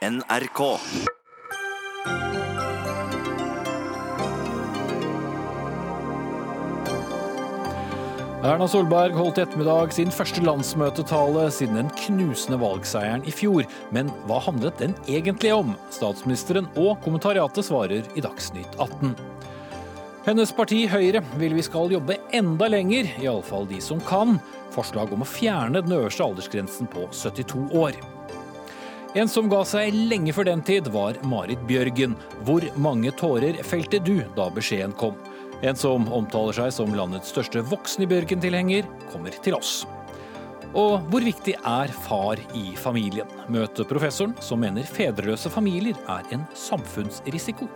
NRK. Erna Solberg holdt i ettermiddag sin første landsmøtetale siden den knusende valgseieren i fjor. Men hva handlet den egentlig om? Statsministeren og kommentariatet svarer i Dagsnytt 18. Hennes parti Høyre vil vi skal jobbe enda lenger, iallfall de som kan. Forslag om å fjerne den øverste aldersgrensen på 72 år. En som ga seg lenge før den tid, var Marit Bjørgen. Hvor mange tårer felte du da beskjeden kom? En som omtaler seg som landets største voksne Bjørgen-tilhenger, kommer til oss. Og hvor viktig er far i familien? Møte professoren som mener fedreløse familier er en samfunnsrisiko.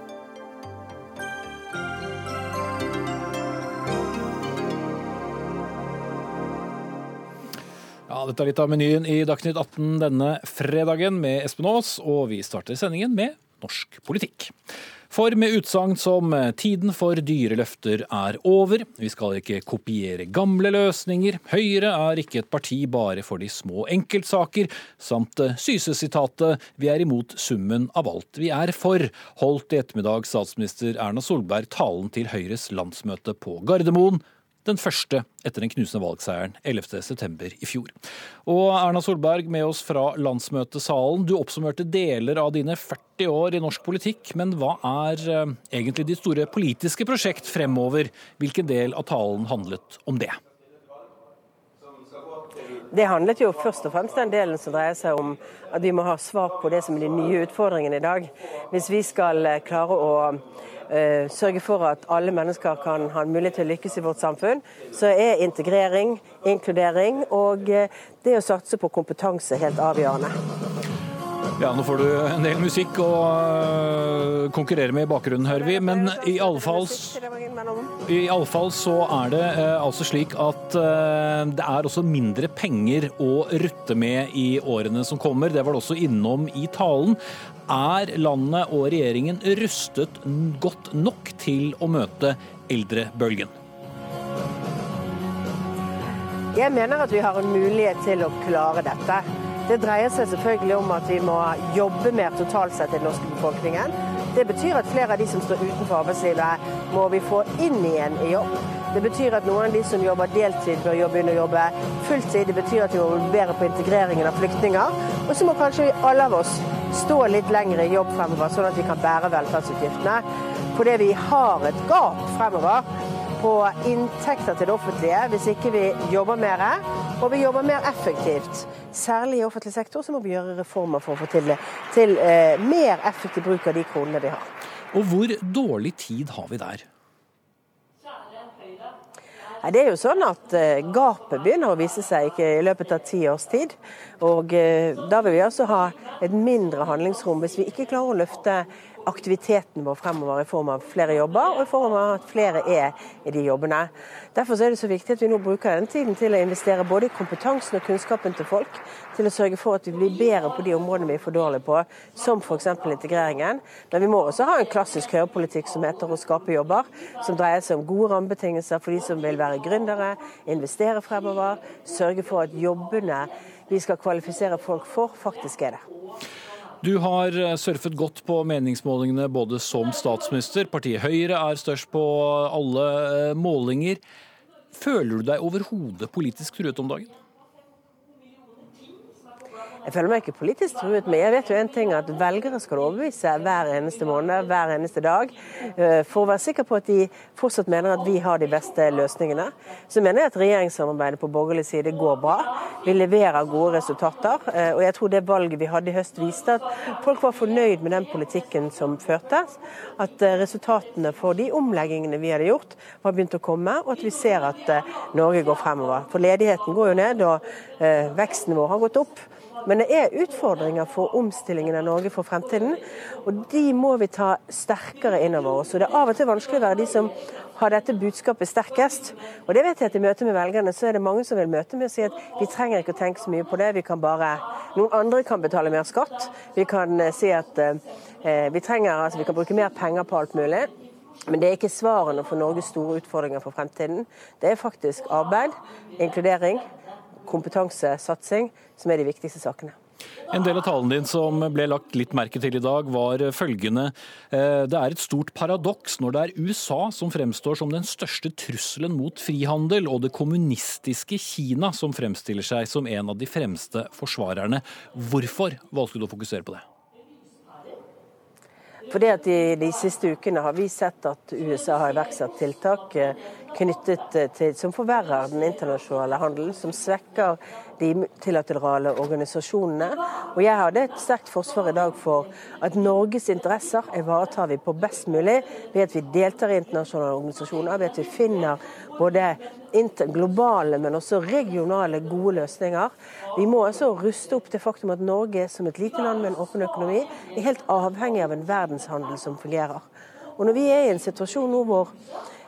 Dette er litt av menyen i Dagsnytt 18 denne fredagen med Espen Aas, og vi starter sendingen med norsk politikk. For med utsagn som 'tiden for dyre løfter er over', 'vi skal ikke kopiere gamle løsninger', 'Høyre er ikke et parti bare for de små enkeltsaker', samt Syse-sitatet 'vi er imot summen av alt vi er for', holdt i ettermiddag statsminister Erna Solberg talen til Høyres landsmøte på Gardermoen den første etter den knusende valgseieren 11.9. i fjor. Og Erna Solberg med oss fra landsmøtesalen. Du oppsummerte deler av dine 40 år i norsk politikk, men hva er eh, egentlig ditt store politiske prosjekt fremover? Hvilken del av talen handlet om det? Det handlet jo først og fremst den delen som dreier seg om at vi må ha svar på det som er de nye utfordringene i dag. Hvis vi skal eh, klare å sørge for at alle mennesker kan ha en mulighet til å lykkes i vårt samfunn, så er integrering, inkludering og uh, det å satse på kompetanse helt avgjørende. Ja, nå får du en del musikk å øh, konkurrere med i bakgrunnen, hører vi. Men i alle fall, så er det eh, altså slik at eh, det er også mindre penger å rutte med i årene som kommer. Det var det også innom i talen. Er landet og regjeringen rustet godt nok til å møte eldrebølgen? Jeg mener at vi har en mulighet til å klare dette. Det dreier seg selvfølgelig om at vi må jobbe mer totalt sett i den norske befolkningen. Det betyr at flere av de som står utenfor arbeidslivet, må vi få inn igjen i jobb. Det betyr at noen av de som jobber deltid, bør begynne å jobbe fulltid. Det betyr at vi må bli bedre på integreringen av flyktninger. Og så må kanskje alle av oss stå litt lenger i jobb fremover, sånn at vi kan bære velferdsutgiftene. Fordi vi har et gap fremover på inntekter til det offentlige hvis ikke vi jobber mer, og vi jobber mer effektivt. Særlig i offentlig sektor så må vi gjøre reformer for å få til, til eh, mer effektiv bruk av de kronene vi har. Og hvor dårlig tid har vi der? Det er jo sånn at uh, Gapet begynner å vise seg i løpet av ti års tid. Og uh, Da vil vi altså ha et mindre handlingsrom hvis vi ikke klarer å løfte aktiviteten vår fremover i form av flere jobber, og i form av at flere er i de jobbene. Derfor er det så viktig at vi nå bruker den tiden til å investere både i kompetansen og kunnskapen til folk, til å sørge for at vi blir bedre på de områdene vi er for dårlige på, som f.eks. integreringen. Men vi må også ha en klassisk høyrepolitikk som heter å skape jobber, som dreier seg om gode rammebetingelser for de som vil være gründere, investere fremover, sørge for at jobbene vi skal kvalifisere folk for, faktisk er det. Du har eh, surfet godt på meningsmålingene både som statsminister, partiet Høyre er størst på alle eh, målinger. Føler du deg overhodet politisk truet om dagen? Jeg føler meg ikke politisk truet, men jeg vet jo en ting at velgere skal overbevise hver eneste måned, hver eneste dag, eh, for å være sikker på at de fortsatt mener at vi har de beste løsningene. Så mener jeg at regjeringssamarbeidet på borgerlig side går bra. Vi leverer gode resultater. Eh, og jeg tror det valget vi hadde i høst viste at folk var fornøyd med den politikken som førtes. At eh, resultatene for de omleggingene vi hadde gjort, var begynt å komme, og at vi ser at Norge går fremover. For ledigheten går jo ned, og veksten vår har gått opp. Men det er utfordringer for omstillingen av Norge for fremtiden, og de må vi ta sterkere inn over oss. Og Det er av og til vanskelig å være de som har dette budskapet sterkest. Og det vet jeg at I møte med velgerne så er det mange som vil møte med å si at vi trenger ikke å tenke så mye på det. vi kan bare, Noen andre kan betale mer skatt. Vi kan eh, si at eh, vi, trenger, altså, vi kan bruke mer penger på alt mulig. Men det er ikke svarene for Norges store utfordringer for fremtiden. Det er faktisk arbeid, inkludering kompetansesatsing som er de viktigste sakene. En del av talen din som ble lagt litt merke til i dag, var følgende. Eh, det er et stort paradoks når det er USA som fremstår som den største trusselen mot frihandel, og det kommunistiske Kina som fremstiller seg som en av de fremste forsvarerne. Hvorfor valgte du å fokusere på det? Fordi at de, de, siste ukene har vi sett at USA har iverksatt tiltak eh, knyttet eh, til, som forverrer den internasjonale handelen, som svekker de multilaterale organisasjonene. Og Jeg hadde et sterkt forsvar i dag for at Norges interesser ivaretar vi på best mulig ved at vi deltar i internasjonale organisasjoner, ved at vi finner både globale, men også regionale gode løsninger. Vi må altså ruste opp det faktum at Norge som et lite land med en åpen økonomi er helt avhengig av en verdenshandel som fungerer. Og når vi er i en situasjon nå hvor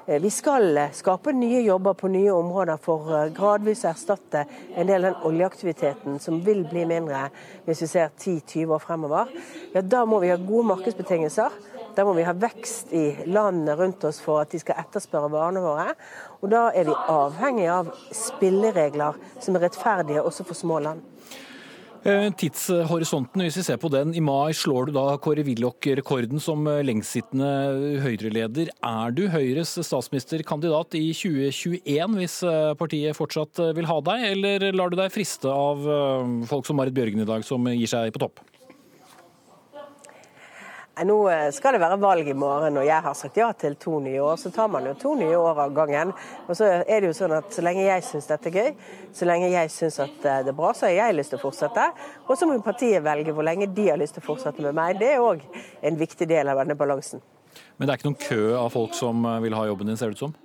vi skal eh, skape nye jobber på nye områder for eh, gradvis å erstatte en del av den oljeaktiviteten som vil bli mindre hvis vi ser 10-20 år fremover. Ja, da må vi ha gode markedsbetingelser. Da må vi ha vekst i landene rundt oss for at de skal etterspørre varene våre. Og da er vi avhengig av spilleregler som er rettferdige også for små land. Eh, tidshorisonten, hvis vi ser på den. I mai slår du da Kåre Willoch-rekorden som eh, lengstsittende Høyre-leder. Er du Høyres statsministerkandidat i 2021 hvis eh, partiet fortsatt vil ha deg, eller lar du deg friste av folk som Marit Bjørgen i dag, som gir seg på topp? Nå eh, skal det være valg i morgen, og jeg har sagt ja til to nye år. Så tar man jo to nye år av gangen. Og så er det jo sånn at så lenge jeg syns dette er gøy, så lenge jeg syns at eh, det er bra, så har jeg lyst til å fortsette. Og så må partiet velge hvor lenge de har lyst til å fortsette med meg. Det er òg en viktig del av denne balansen. Men det er ikke noen kø av folk som eh, vil ha jobben din, ser det ut som?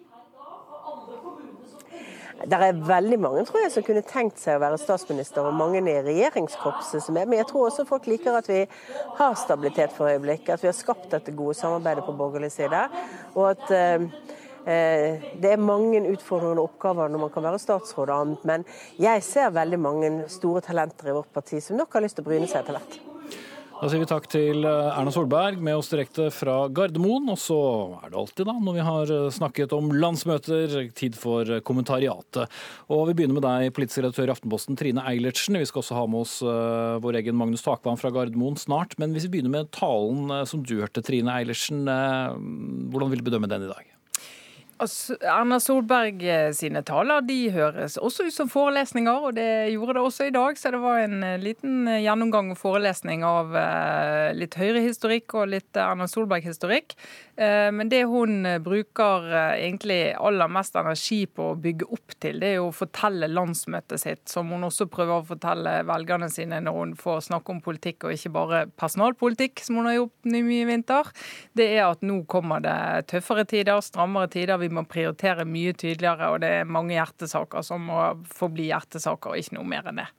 Det er veldig mange tror jeg, som kunne tenkt seg å være statsminister, og mange i regjeringskorpset som er. Men jeg tror også folk liker at vi har stabilitet for øyeblikket, at vi har skapt dette gode samarbeidet på borgerlig side. Og at eh, eh, det er mange utfordrende oppgaver når man kan være statsråd og annet. Men jeg ser veldig mange store talenter i vårt parti som nok har lyst til å bryne seg etter hvert. Da sier vi takk til eh, Erna Solberg med oss direkte fra Gardermoen. Og så er det alltid, da, når vi har eh, snakket om landsmøter, tid for eh, kommentariatet. Og vi begynner med deg, politisk redaktør i Aftenposten, Trine Eilertsen. Vi skal også ha med oss vår egen Magnus Takvam fra Gardermoen snart. Men hvis vi begynner med talen som du hørte, Trine Eilertsen. Hvordan vil du bedømme den i dag? Erna Solberg eh, sine taler de høres også ut som forelesninger, og det gjorde det også i dag. Så det var en eh, liten eh, gjennomgang og forelesning av litt Høyre-historikk og litt Erna Solberg-historikk. Men det hun bruker egentlig aller mest energi på å bygge opp til, det er jo å fortelle landsmøtet sitt, som hun også prøver å fortelle velgerne sine når hun får snakke om politikk og ikke bare personalpolitikk, som hun har gjort mye i vinter. Det er at nå kommer det tøffere tider, strammere tider. Vi må prioritere mye tydeligere, og det er mange hjertesaker som må forbli hjertesaker, og ikke noe mer enn det.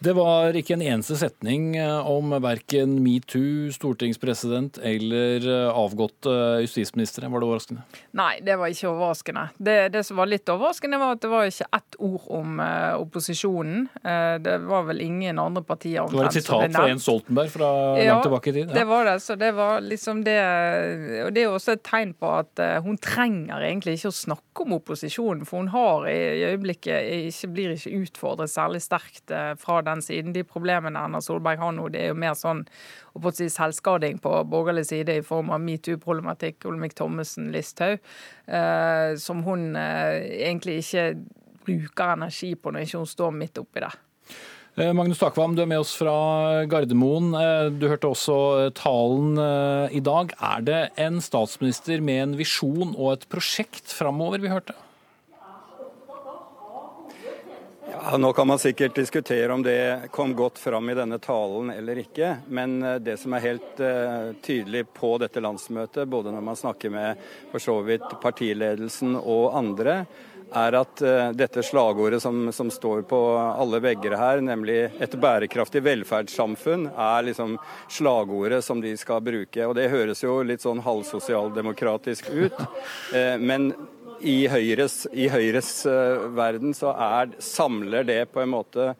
Det var ikke en eneste setning eh, om verken metoo, stortingspresident eller avgått avgåtte eh, justisministre. Var det overraskende? Nei, det var ikke overraskende. Det, det, som var litt overraskende, var at det var ikke ett ord om opposisjonen. Det var vel ingen andre partier Det var et sitat fra Jens Stoltenberg fra ja, langt tilbake i tid? Ja, det var det. Så det var liksom det Og det er også et tegn på at hun trenger egentlig ikke å snakke om opposisjonen, for hun har i, i øyeblikket ikke, blir ikke utfordret særlig sterkt fra den den siden. De problemene Erna Solberg har nå, det er jo mer sånn å si, selvskading på borgerlig side i form av metoo-problematikk, Olemic Thommessen, Listhaug, eh, som hun eh, egentlig ikke bruker energi på når ikke hun står midt oppi det. Eh, Magnus Takvam, du er med oss fra Gardermoen. Eh, du hørte også talen eh, i dag. Er det en statsminister med en visjon og et prosjekt framover vi hørte? Ja, nå kan man sikkert diskutere om det kom godt fram i denne talen eller ikke. Men eh, det som er helt uh, tydelig på dette landsmøtet, både når man snakker med for så vidt partiledelsen og andre, er at uh, dette slagordet som, som, står på alle vegger her, nemlig et bærekraftig velferdssamfunn, er liksom slagordet som de skal bruke. Og det høres jo litt sånn halvsosialdemokratisk ut. Uh, men i Høyres, i Høyres uh, verden så er, samler det på en måte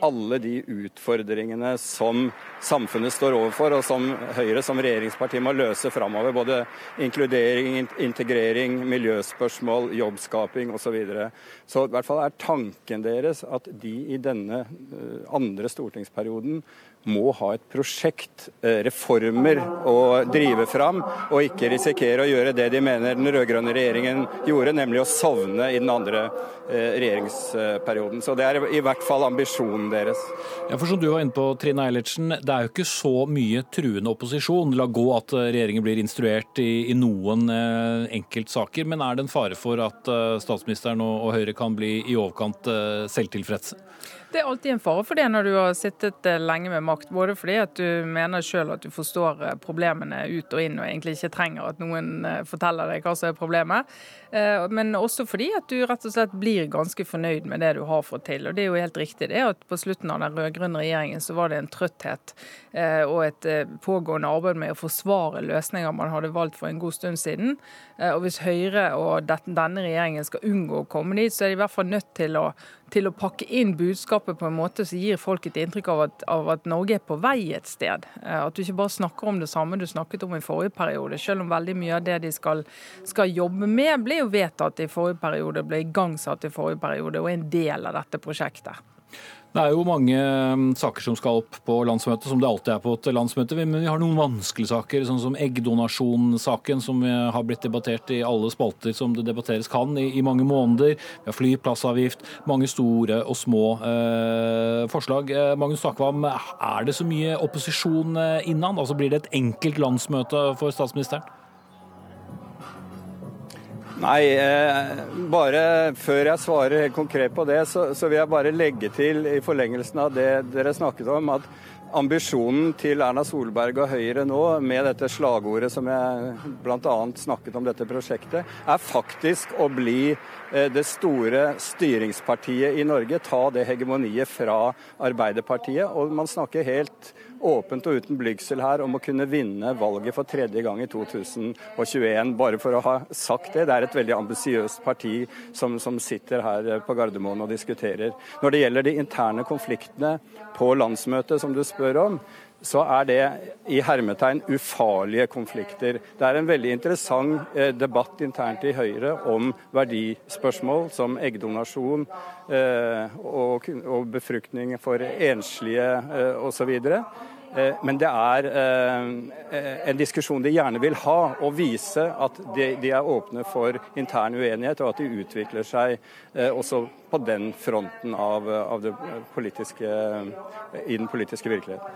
alle de utfordringene som samfunnet står overfor, og som Høyre som regjeringsparti må løse framover. Både inkludering, integrering, miljøspørsmål, jobbskaping osv. Så, videre. så i hvert fall er tanken deres at de i denne eh, andre stortingsperioden må ha et prosjekt, eh, reformer, å drive fram, og ikke risikere å gjøre det de mener den rød-grønne regjeringen gjorde, nemlig å sovne i den andre eh, regjeringsperioden. Så det er i hvert fall ambisjonen deres. Ja, for som du var inne på, Trine Eilertsen, det er jo ikke så mye truende opposisjon. La gå at regjeringen blir instruert i, i noen eh, enkeltsaker, men er det en fare for at eh, statsministeren og, Høyre kan bli i overkant eh, selvtilfredse? Det er alltid en fare for det når du har sittet eh, lenge med makt. Både fordi at du mener sjøl at du forstår eh, problemene ut og inn, og egentlig ikke trenger at noen eh, forteller deg hva som er problemet. Men også fordi at du rett og slett blir ganske fornøyd med det du har fått til. Og det er jo helt riktig det at på slutten av den rød-grønne regjeringen så var det en trøtthet og et pågående arbeid med å forsvare løsninger man hadde valgt for en god stund siden. Og hvis Høyre og denne regjeringen skal unngå å komme dit, så er de i hvert fall nødt til å til å pakke inn budskapet på en måte som gir folk et inntrykk av at, av at, Norge er på vei et sted. Eh, at du ikke bare snakker om det samme du snakket om i forrige periode, selv om veldig mye av det de skal, skal jobbe med, ble jo vedtatt i forrige periode, ble igangsatt i forrige periode og er en del av dette prosjektet. Det er jo mange um, saker som skal opp på landsmøtet, som det alltid er på et landsmøte. Men vi har noen vanskelige saker, sånn som eggdonasjonssaken, som har blitt debattert i alle spalter som det debatteres kan i, mange måneder. Vi har flyplassavgift, mange store og små eh, forslag. Eh, Magnus Takvam, er det så mye opposisjon innad? innan? Altså Blir det et enkelt landsmøte for statsministeren? Nei, eh, bare før jeg svarer helt konkret på det, så, så, vil jeg bare legge til i forlengelsen av det dere snakket om, at ambisjonen til Erna Solberg og Høyre nå, med dette slagordet som jeg bl.a. snakket om dette prosjektet, er faktisk å bli eh, det store styringspartiet i Norge. Ta det hegemoniet fra Arbeiderpartiet. Og man snakker helt åpent og uten blygsel her om å kunne vinne valget for tredje gang i 2021. Bare for å ha sagt det. Det er et veldig ambisiøst parti som, som, sitter her på Gardermoen og diskuterer. Når det gjelder de interne konfliktene på landsmøtet, som du spør om, så er det i hermetegn ufarlige konflikter. Det er en veldig interessant eh, debatt internt i Høyre om verdispørsmål som eggdonasjon eh, og, befruktning for enslige eh, osv. Men det er en diskusjon de gjerne vil ha, og vise at de, er åpne for intern uenighet, og at de utvikler seg også på den fronten av, det i den politiske virkeligheten.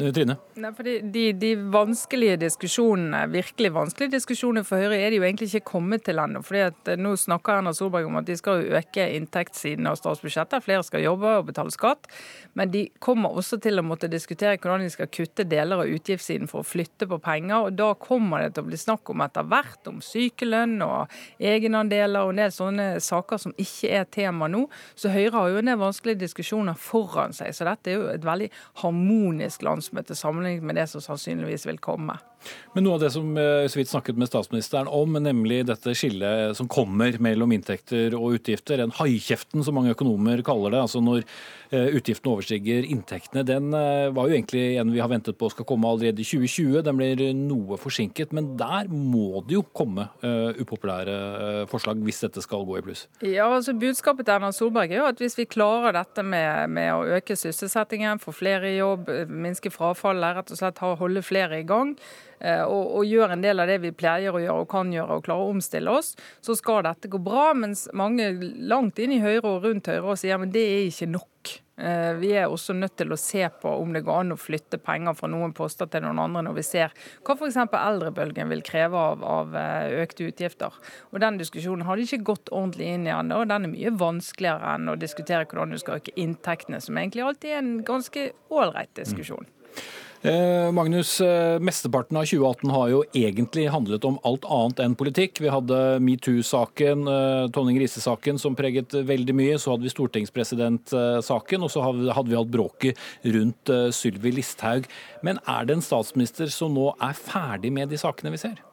Eh, Trine? Nei, fordi de, de, vanskelige diskusjonene, virkelig vanskelige diskusjonene for Høyre er de jo egentlig ikke kommet til ennå. fordi eh, Nå snakker Erna Solberg om at de skal øke inntektssiden av statsbudsjettet. Flere skal jobbe og betale skatt. Men de kommer også til å måtte diskutere hvordan de skal kutte deler av utgiftssiden for å flytte på penger. og Da kommer det til å bli snakk om etter hvert om sykelønn og egenandeler og en del sånne saker som ikke er tema nå. Så Høyre har jo en del vanskelige diskusjoner foran seg. Så dette er jo et veldig harmonisk land landsmøte sammenlignet med det som sannsynligvis vil komme. Men noe av det som eh, så vidt snakket med statsministeren om, nemlig dette skillet som kommer mellom inntekter og utgifter, den haikjeften som mange økonomer kaller det, altså når eh, utgiftene overstiger inntektene, den eh, var jo egentlig en vi har ventet på skal komme allerede i 2020. Den blir noe forsinket, men der må det jo komme upopulære forslag hvis dette skal gå i pluss. Ja, altså Budskapet til Erna Solberg er jo at hvis vi klarer dette med, med å øke sysselsettingen, få flere i jobb, minske frafallet, rett og slett holde flere i gang, og, og, gjør en del av det vi pleier å gjøre og kan gjøre, og klarer å omstille oss, så skal dette gå bra. Mens mange langt inn i Høyre og rundt Høyre sier at det er ikke nok. Eh, vi er også nødt til å se på om det går an å flytte penger fra noen poster til noen andre, når vi ser hva f.eks. eldrebølgen vil kreve av, av, eh, økte utgifter. Og Den diskusjonen har de ikke gått ordentlig inn i ennå. Den er mye vanskeligere enn å diskutere hvordan du skal øke inntektene, som egentlig alltid er en ganske ålreit diskusjon. Mm. Eh, Magnus, eh, mesteparten av 2018 har jo egentlig handlet om alt annet enn politikk. Vi hadde metoo-saken, eh, Tonning Riise-saken som preget veldig mye. Så hadde vi stortingspresident-saken, og så hadde vi hatt bråket rundt Sylvi Listhaug. Men er det en statsminister som nå er ferdig med de sakene vi ser?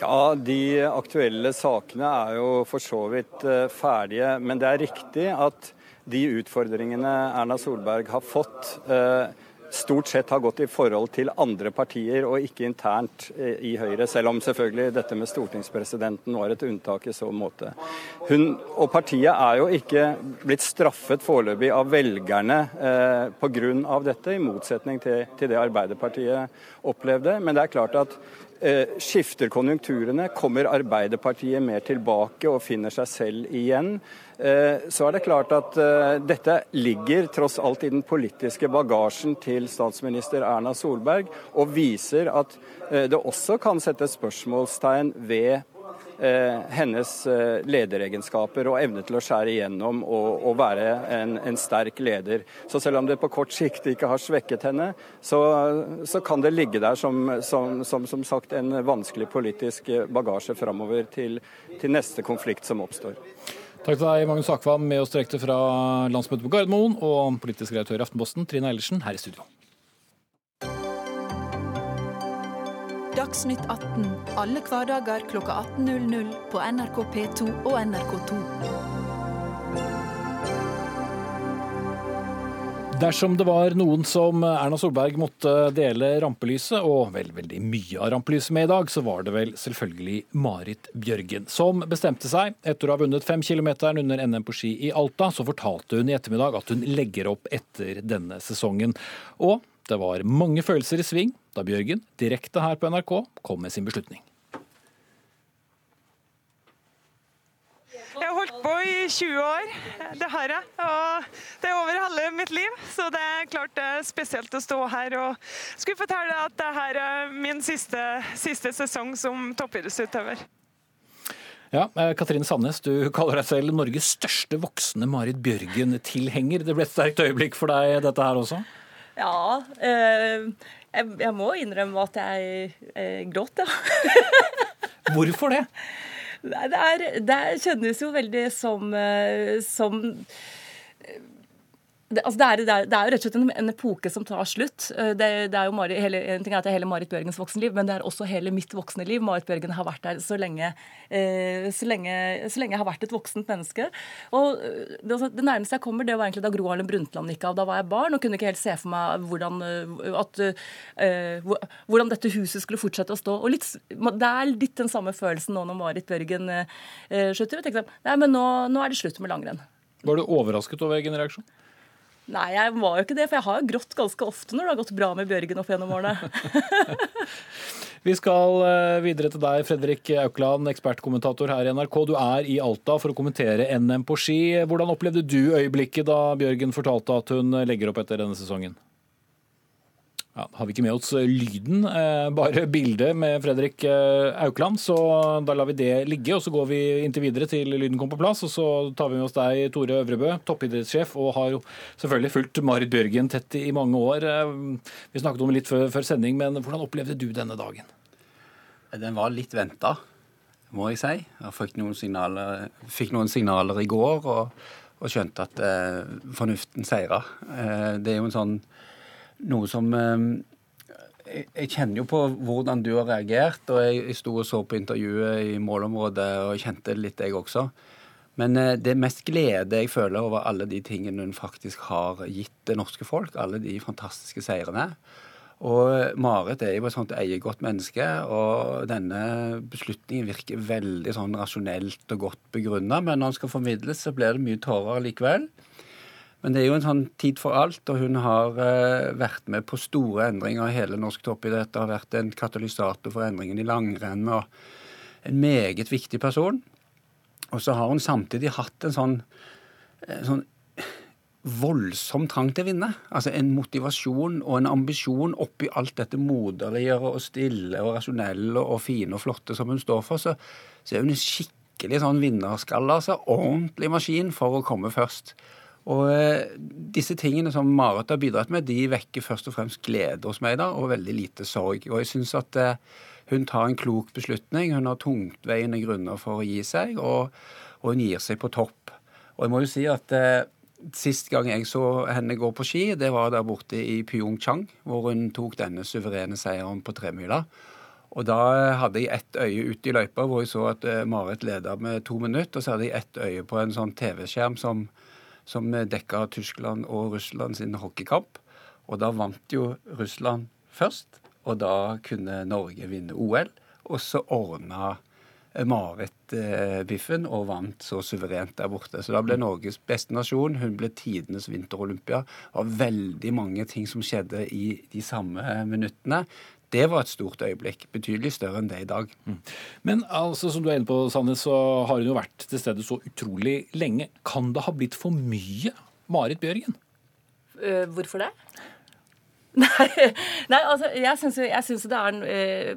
Ja, De aktuelle sakene er jo for så vidt eh, ferdige. Men det er riktig at de utfordringene Erna Solberg har fått, eh, stort sett har gått i forhold til andre partier og ikke internt eh, i Høyre, selv om selvfølgelig dette med stortingspresidenten var et unntak i så måte. Hun og partiet er jo ikke blitt straffet foreløpig av velgerne pga. dette, i motsetning til, det Arbeiderpartiet opplevde. Men det er klart at skifter konjunkturene, kommer Arbeiderpartiet mer tilbake og finner seg selv igjen, eh, så er det klart at eh, dette ligger tross alt i den politiske bagasjen til statsminister Erna Solberg, og viser at det også kan settes spørsmålstegn ved Eh, hennes eh, lederegenskaper og evne til å skjære igjennom og, og være en, en, sterk leder. Så selv om det på kort sikt ikke har svekket henne, så, så kan det ligge der som, som, som, som, sagt en vanskelig politisk bagasje framover til, til neste konflikt som oppstår. Takk til deg, Magnus Akvam, med oss direkte fra landsmøtet på Gardermoen, og politisk redaktør i Aftenposten, Trine Eilertsen, her i studio. Dagsnytt 18 alle hverdager klokka 18.00 på NRK P2 og NRK2. Dersom det var noen som Erna Solberg måtte dele rampelyset, og vel veldig mye av rampelyset med i dag, så var det vel selvfølgelig Marit Bjørgen. Som bestemte seg, etter å ha vunnet femkilometeren under NM på ski i Alta, så fortalte hun i ettermiddag at hun legger opp etter denne sesongen. Og det var mange følelser i sving da Bjørgen, direkte her på NRK, kom med sin beslutning. Jeg har holdt på i 20 år, det har jeg. Og det er over halve mitt liv, så det er klart det er spesielt å stå her og skulle fortelle at dette er min siste, siste sesong som toppidrettsutøver. Ja, eh, Katrine Sandnes, du kaller deg selv Norges største voksne Marit Bjørgen-tilhenger. Det ble et sterkt øyeblikk for deg, dette her også? Ja. Eh, jeg, jeg, må innrømme at jeg eh, gråt, ja. Hvorfor det? Det, er, det kjennes jo veldig som, eh, som det, altså det, er, det, er, det, er, jo rett og slett en, en epoke som tar slutt. Eh, det, er jo Mari, hele, en ting er at det er hele Marit Bjørgens voksenliv, men det er også hele mitt voksne liv. Marit Bjørgen har vært der så lenge, eh, så lenge, så lenge jeg har vært et voksent menneske. Og eh, det, det, nærmeste jeg kommer, det var egentlig da Gro Harlem Brundtland gikk av. Da var jeg barn og kunne ikke helt se for meg hvordan, at, uh, hvordan dette huset skulle fortsette å stå. Og litt, Det er litt den samme følelsen nå når Marit Bjørgen uh, slutter. Jeg tenkte, nei, men nå, nå er det slutt med langrenn. Var du overrasket over egen reaksjon? Nei, jeg var jo ikke det, for jeg har jo grått ganske ofte når det har gått bra med Bjørgen opp gjennom årene. Vi skal eh, videre til deg, Fredrik Aukland, ekspertkommentator her i NRK. Du er i Alta for å kommentere NM på ski. Hvordan opplevde du øyeblikket da Bjørgen fortalte at hun legger opp etter denne sesongen? Ja, har vi ikke med oss eh, lyden, eh, bare bildet med Fredrik eh, Aukland. Så da lar vi det ligge, og så går vi inntil videre til lyden kom på plass. Og så tar vi med oss deg, Tore Øvrebø, toppidrettssjef, og har jo selvfølgelig fulgt Marit Bjørgen tett i mange år. Vi snakket om det litt før, før sending, men hvordan opplevde du denne dagen? Den var litt venta, må jeg si. Jeg fikk noen signaler, fikk noen signaler i går og, og skjønte at eh, fornuften seira. Eh, det er jo en sånn noe som ehm, jeg kjenner jo på hvordan du har reagert, og jeg sto og så på intervjuet i målområdet og kjente det litt, jeg også. Men eh, det mest glede jeg føler over alle de tingene hun faktisk har gitt det norske folk. Alle de fantastiske seirene. Og Marit er jo et sånt eiergodt menneske, og denne beslutningen virker veldig sånn rasjonelt og godt begrunna. Men når den skal formidles, så blir det mye tårer likevel. Men det er jo en sånn tid for alt, og hun har uh, vært med på store endringer i hele norsk toppidrett. Har vært en katalysator for endringen i langrenn og en meget viktig person. Og så har hun samtidig hatt en sånn, en sånn voldsom trang til å vinne. Altså en motivasjon og en ambisjon oppi alt dette moderlige og stille og rasjonelle og fine og flotte som hun står for. Så, så er hun en skikkelig sånn vinnerskalle, altså. Ordentlig maskin for å komme først. Og eh, disse tingene som Marit har bidratt med, de vekker først og fremst glede hos meg, da, og veldig lite sorg. Og jeg syns at eh, hun tar en klok beslutning. Hun har tungtveiende grunner for å gi seg, og, og, hun gir seg på topp. Og jeg må jo si at eh, Sist gang jeg så henne gå på ski, det var der borte i Pyeongchang, hvor hun tok denne suverene seieren på tremila. Og da hadde jeg ett øye ute i løypa hvor jeg så at eh, Marit leda med to minutter. Og så hadde jeg ett øye på en sånn TV-skjerm som, som dekka Tyskland og Russland sin hockeykamp. Og da vant jo Russland først, og da kunne Norge vinne OL. Og så ordna Marit eh, biffen og vant så suverent der borte. Så da ble Norges beste nasjon. Hun ble tidenes vinterolympia. Det var veldig mange ting som skjedde i de samme minuttene. Det var et stort øyeblikk. Betydelig større enn det i dag. Mm. Men altså, som du er inne på, Sanne, så har hun jo vært til stede så utrolig lenge. Kan det ha blitt for mye Marit Bjørgen? Uh, hvorfor det? Nei, nei, altså, jeg syns det er eh,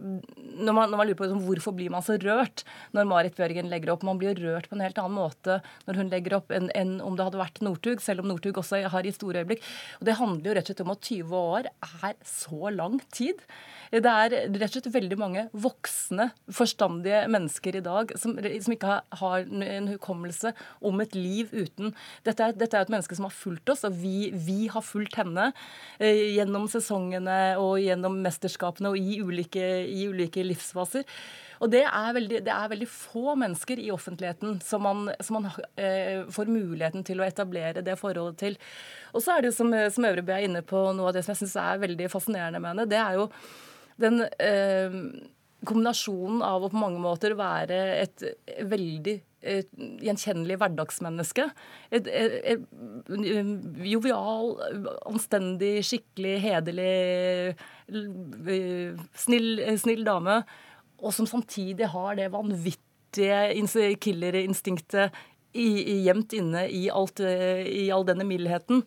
når, man, når man, lurer på liksom, hvorfor blir man så rørt når Marit Bjørgen legger opp. Man blir rørt på en helt annen måte når hun legger opp enn, en om det hadde vært Northug, selv om Northug også har i store øyeblikk. Og Det handler jo rett og slett om at 20 år er så lang tid. Det er rett og slett veldig mange voksne, forstandige mennesker i dag som, som ikke har en hukommelse om et liv uten Dette er, dette et menneske som har fulgt oss, og vi, vi har fulgt henne eh, gjennom sesongene og gjennom mesterskapene og i ulike, i ulike livsfaser. Og det er, veldig, det er, veldig, få mennesker i offentligheten som man, som man eh, får muligheten til å etablere det forholdet til. Og så er det som, som Øvrebø er inne på, noe av det som jeg syns er veldig fascinerende med henne. Det er jo den eh, kombinasjonen av å på mange måter være et veldig et gjenkjennelig hverdagsmenneske. Et, et, et, jovial, anstendig, skikkelig, hederlig, snill, snill, dame. Og som samtidig har det vanvittige killerinstinktet gjemt inne i, alt, i all denne mildheten.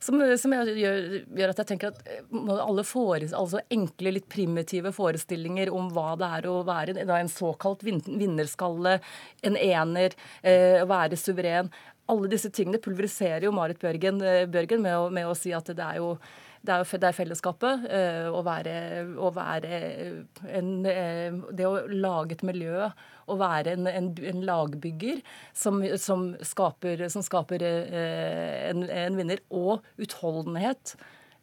Som, som gjør, gjør, at jeg tenker at eh, alle fores, altså enkle, litt primitive forestillinger om hva det er å være en såkalt vinnerskalle, en ener, eh, være suveren Alle disse tingene pulveriserer jo Marit Bjørgen, eh, Bjørgen med, å, med å si at det er jo det er, det er fellesskapet. Å være, å være en, Det å lage et miljø å være en, en, en lagbygger som, som, skaper, som skaper eh, en, en, vinner, og utholdenhet.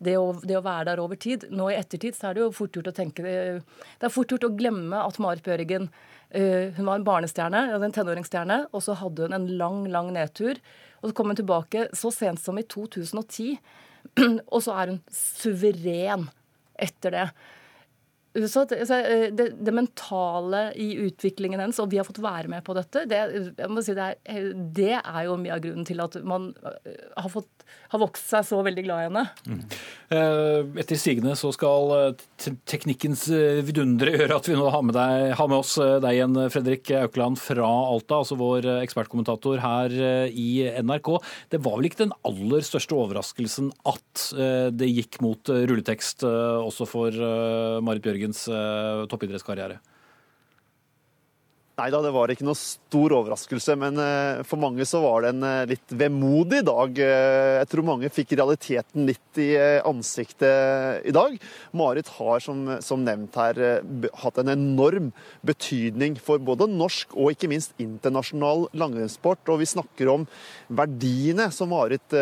Det å, det å, være der over tid. Nå i ettertid så er det jo fort gjort å tenke Det er fort gjort å glemme at Marit Bjørgen hun var en barnestjerne, en tenåringsstjerne, og så hadde hun en lang, lang nedtur. Og så kom hun tilbake så sent som i 2010, og så er hun suveren etter det. Så eh, det, det, mentale i utviklingen hennes, og vi har fått være med på dette, det, si det, er, det er, jo mye av grunnen til at man eh, har, fått, har vokst seg så veldig glad i henne. Mm. Eh, etter sigende så skal teknikkens vidundere gjøre at vi nå har med, deg, har med oss deg igjen, Fredrik Aukland fra Alta, altså vår ekspertkommentator her i NRK. Det var vel ikke den aller største overraskelsen at det gikk mot rulletekst også for Marit Bjørgen? Jørgens uh, toppidrettskarriere? Nei da, det var ikke noe stor overraskelse, men eh, for mange så var det en eh, litt vemodig dag. Jeg tror mange fikk realiteten litt i ansiktet i dag. Marit har, som, som nevnt her, hatt en enorm betydning for både norsk og ikke minst internasjonal langrennssport. Og vi snakker om verdiene som Marit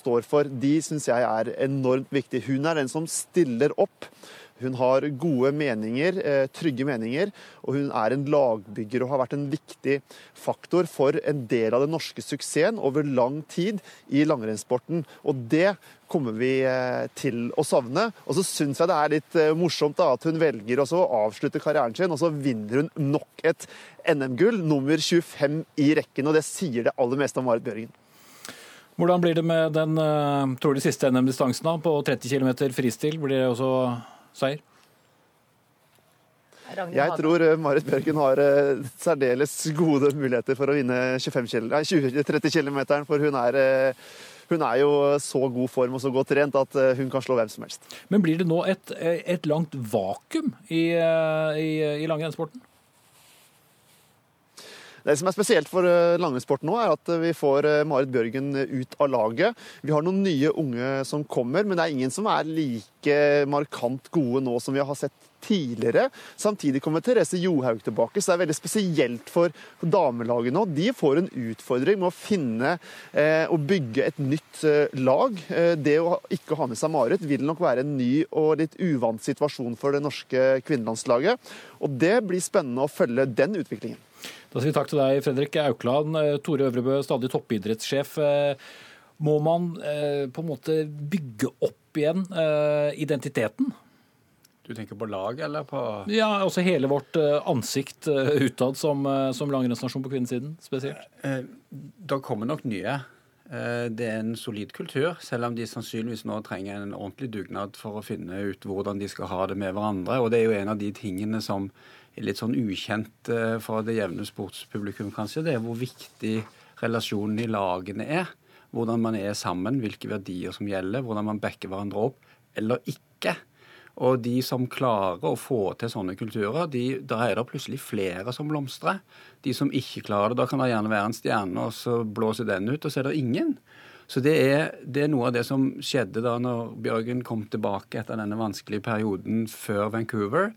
står for. De syns jeg er enormt viktige. Hun er den som stiller opp hun har gode meninger, eh, trygge meninger, og hun er en lagbygger og har vært en viktig faktor for en del av den norske suksessen over lang tid i langrennssporten. Og det kommer vi eh, til å savne. Og så syns jeg det er litt eh, morsomt at hun velger å avslutte karrieren sin, og så vinner hun nok et NM-gull, nummer 25 i rekken. Og det sier det aller meste om Marit Bjørgen. Hvordan blir det med den trolig siste NM-distansen på 30 km fristil? Blir det også seier? Jeg tror eh, Marit Bjørgen har eh, særdeles gode muligheter for å vinne 20-30 km, for hun er, eh, hun er jo så god form og så godt trent at hun kan slå hvem som helst. Men blir det nå et, et langt vakuum i, i, i langrennssporten? Det som er spesielt for langrennssporten nå, er at vi får Marit Bjørgen ut av laget. Vi har noen nye unge som kommer, men det er ingen som er like markant gode nå som vi har sett tidligere. Samtidig kommer Therese Johaug tilbake, så det er veldig spesielt for damelaget nå. De får en utfordring med å finne eh, og bygge et nytt eh, lag. Eh, det å ikke ha med seg Marit vil nok være en ny og litt uvant situasjon for det norske kvinnelandslaget. Og det blir spennende å følge den utviklingen. Da sier vi takk til deg, Fredrik Aukland. Eh, Tore Øvrebø, stadig toppidrettssjef. Eh, må man eh, på en måte bygge opp igjen identiteten? Du tenker på lag, eller på Ja, også hele vårt ansikt utad som, som langrennsnasjon på kvinnesiden spesielt. Da kommer nok nye. Det er en solid kultur, selv om de sannsynligvis nå trenger en ordentlig dugnad for å finne ut hvordan de skal ha det med hverandre. Og det er jo en av de tingene som litt sånn ukjent for det jevne sportspublikum, kanskje. Det er hvor viktig relasjonen i lagene er. Hvordan man er sammen, hvilke verdier som gjelder, hvordan man backer hverandre opp eller ikke. Og de som klarer å få til sånne kulturer, de, da er det plutselig flere som blomstrer. De som ikke klarer det, da kan det gjerne være en stjerne, og så blåser den ut, og så er det ingen. Så det er, det er noe av det som skjedde da når Bjørgen kom tilbake etter denne vanskelige perioden før Vancouver.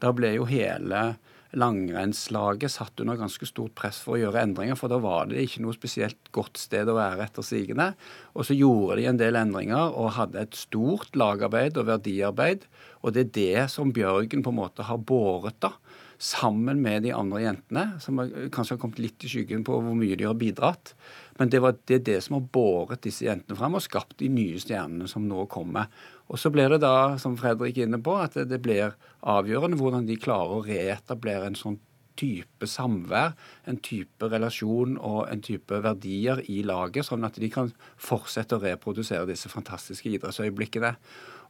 Da ble jo hele langrennslaget satt under ganske stort press for å gjøre endringer, for da var det ikke noe spesielt godt sted å være etter sigende. Og så gjorde de en del endringer og hadde et stort lagarbeid og verdiarbeid. Og det er det som Bjørgen på en måte har båret, da. Sammen med de andre jentene, som kanskje har kommet litt i skyggen på hvor mye de har bidratt. Men det, var, det er det som har båret disse jentene frem og skapt de nye stjernene som nå kommer. Og så blir det da, som Fredrik er inne på, at det blir avgjørende hvordan de klarer å reetablere en sånn type samvær, en type relasjon og en type verdier i laget, sånn at de kan fortsette å reprodusere disse fantastiske idrettsøyeblikkene.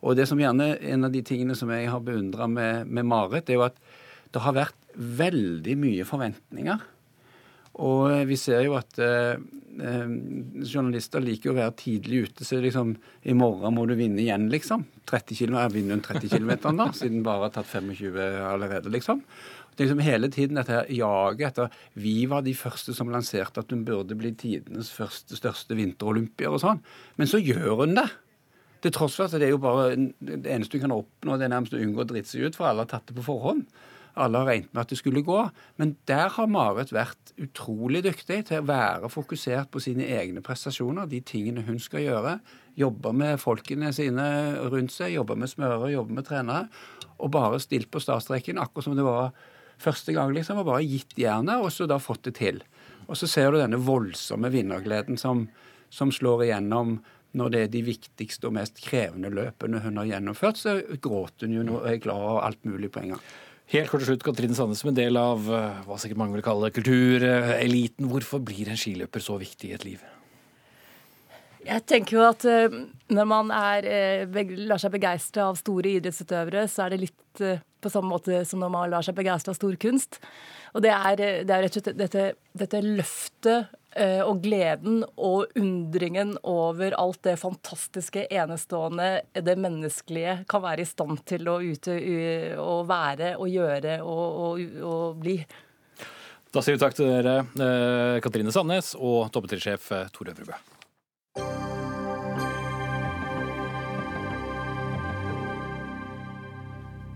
Og det som gjerne En av de tingene som jeg har beundra med, med Marit, det er jo at det har vært veldig mye forventninger og vi ser jo at eh, eh, journalister liker å være tidlig ute. Så liksom i morgen må du vinne igjen, liksom. 30 km, Jeg vinner 30 km da, siden bare har tatt 25 allerede, liksom. Det er liksom hele tiden dette jaget etter Vi var de første som lanserte at hun burde bli tidenes første største vinterolympier og sånn. Men så gjør hun det. Til tross for at det er jo bare det eneste du kan oppnå, det er nærmest å unngå å drite seg ut, for alle har tatt det på forhånd. Alle har regnet med at det skulle gå. Men der har Marit vært utrolig dyktig til å være fokusert på sine egne prestasjoner, de tingene hun skal gjøre. Jobbe med folkene sine rundt seg, jobbe med smørere, jobbe med trenere. Og bare stilt på startstreken, akkurat som det var første gang, liksom. Og bare gitt jernet, og så da fått det til. Og så ser du denne voldsomme vinnergleden som, som slår igjennom når det er de viktigste og mest krevende løpene hun har gjennomført, så gråter hun jo og er glad og alt mulig på en gang. Helt kort til slutt, Katrine Sandnes, som en del av eh, hva sikkert mange vil kalle kultureliten. Hvorfor blir en skiløper så viktig i et liv? Jeg tenker jo at uh, når man er, uh, lar seg begeistre av store idrettsutøvere, så er det litt på samme måte som når man lar seg begeistre av stor kunst. Og det er, det er rett og slett dette, dette løftet Eh, og gleden og undringen over alt det fantastiske, enestående, det menneskelige kan være i stand til å, ute, å være og gjøre og, og, og, bli. Da sier vi takk til dere, eh, Katrine Sandnes og toppetidssjef Tor Øvrebø.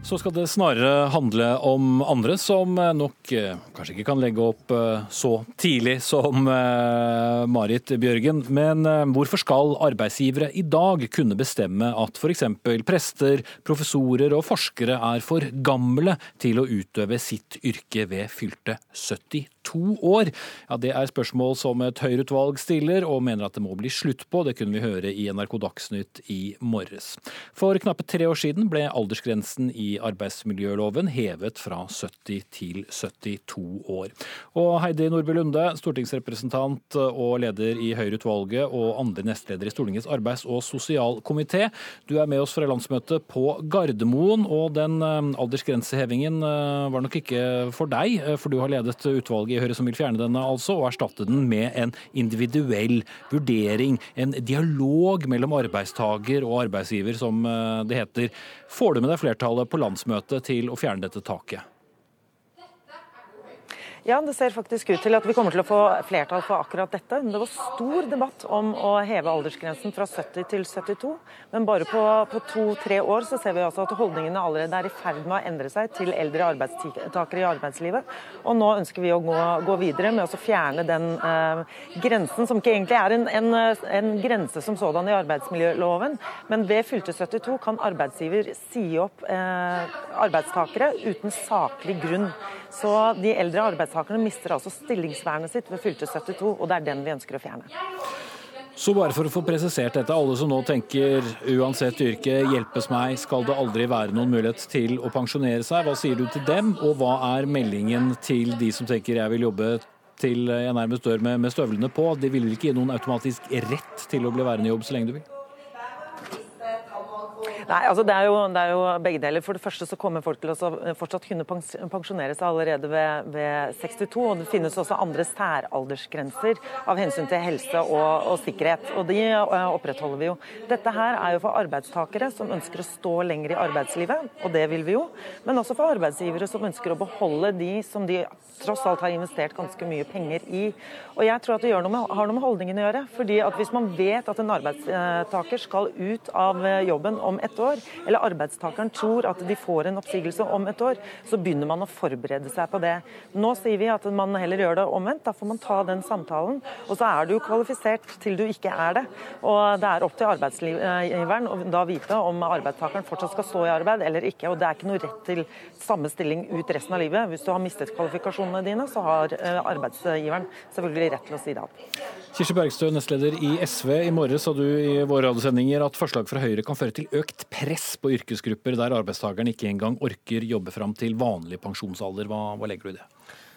Så skal det snarere handle om andre som nok eh, kanskje ikke kan legge opp eh, så tidlig som eh, Marit Bjørgen. Men hvorfor skal arbeidsgivere i dag kunne bestemme at f.eks. prester, professorer og forskere er for gamle til å utøve sitt yrke ved fylte 72 to år? Ja, Det er spørsmål som et Høyre-utvalg stiller, og mener at det må bli slutt på. Det kunne vi høre i NRK Dagsnytt i morges. For knappe tre år siden ble aldersgrensen i arbeidsmiljøloven hevet fra 70 til 72 år. Og Heidi Nordby Lunde, stortingsrepresentant og leder i Høyre-utvalget og andre nestleder i Stortingets arbeids- og sosialkomité. Du er med oss fra landsmøtet på Gardermoen, og den eh, aldersgrensehevingen eh, var nok ikke for deg, eh, for du har ledet utvalget i Høyre som vil fjerne denne, altså, og erstatte den med en individuell vurdering. En dialog mellom arbeidstaker og arbeidsgiver, som eh, det heter. Får du med deg flertallet på landsmøtet til å fjerne dette taket? Ja, det ser faktisk ut til at vi kommer til å få flertall for akkurat dette. Det var stor debatt om å heve aldersgrensen fra 70 til 72, men bare på, på to-tre år så ser vi altså at holdningene allerede er i ferd med å endre seg til eldre arbeidstakere i arbeidslivet. Og nå ønsker vi å gå, gå videre med å fjerne den eh, grensen, som ikke egentlig er en, en, en grense som sådan i arbeidsmiljøloven, men ved fylte 72 kan arbeidsgiver si opp eh, arbeidstakere uten saklig grunn. Så de eldre arbeidstakerne mister altså stillingsvernet sitt ved fylte 72, og det er den vi ønsker å fjerne. Så bare for å få presisert dette, alle som nå tenker uansett yrke, hjelpes meg, skal det aldri være noen mulighet til å pensjonere seg. Hva sier du til dem, og hva er meldingen til de som tenker jeg vil jobbe til jeg nærmest dør med, med støvlene på? De vil ikke gi noen automatisk rett til å bli værende i jobb så lenge du vil? Nei, altså det er, jo, det er, jo, begge deler. For det første så kommer folk til å fortsatt kunne pensjonere seg allerede ved, ved, 62. Og det finnes også andre særaldersgrenser av hensyn til helse og, og sikkerhet. Og de opprettholder vi jo. Dette her er jo for arbeidstakere som ønsker å stå lenger i arbeidslivet, og det vil vi jo. Men også for arbeidsgivere som ønsker å beholde de som de tross alt har investert ganske mye penger i. Og jeg tror at det noe med, har noe med holdningen å gjøre. fordi at Hvis man vet at en arbeidstaker skal ut av jobben om et år, eller arbeidstakeren tror at de får en oppsigelse om et år, så begynner man å forberede seg på det. Nå sier vi at man heller gjør det omvendt. Da får man ta den samtalen. Og så er du kvalifisert til du ikke er det. Og det er opp til arbeidsgiveren å da vite om arbeidstakeren fortsatt skal stå i arbeid eller ikke. Og det er ikke noe rett til samme stilling ut resten av livet. Hvis du har mistet kvalifikasjonene dine, så har eh, arbeidsgiveren selvfølgelig rett til å si det opp. Kirsti Bergstø, nestleder i SV. I morges sa du i våre radiosendinger at forslag fra Høyre kan føre til økt press på yrkesgrupper der arbeidstakeren ikke engang orker jobbe fram til vanlig pensjonsalder. Hva, hva legger du i det?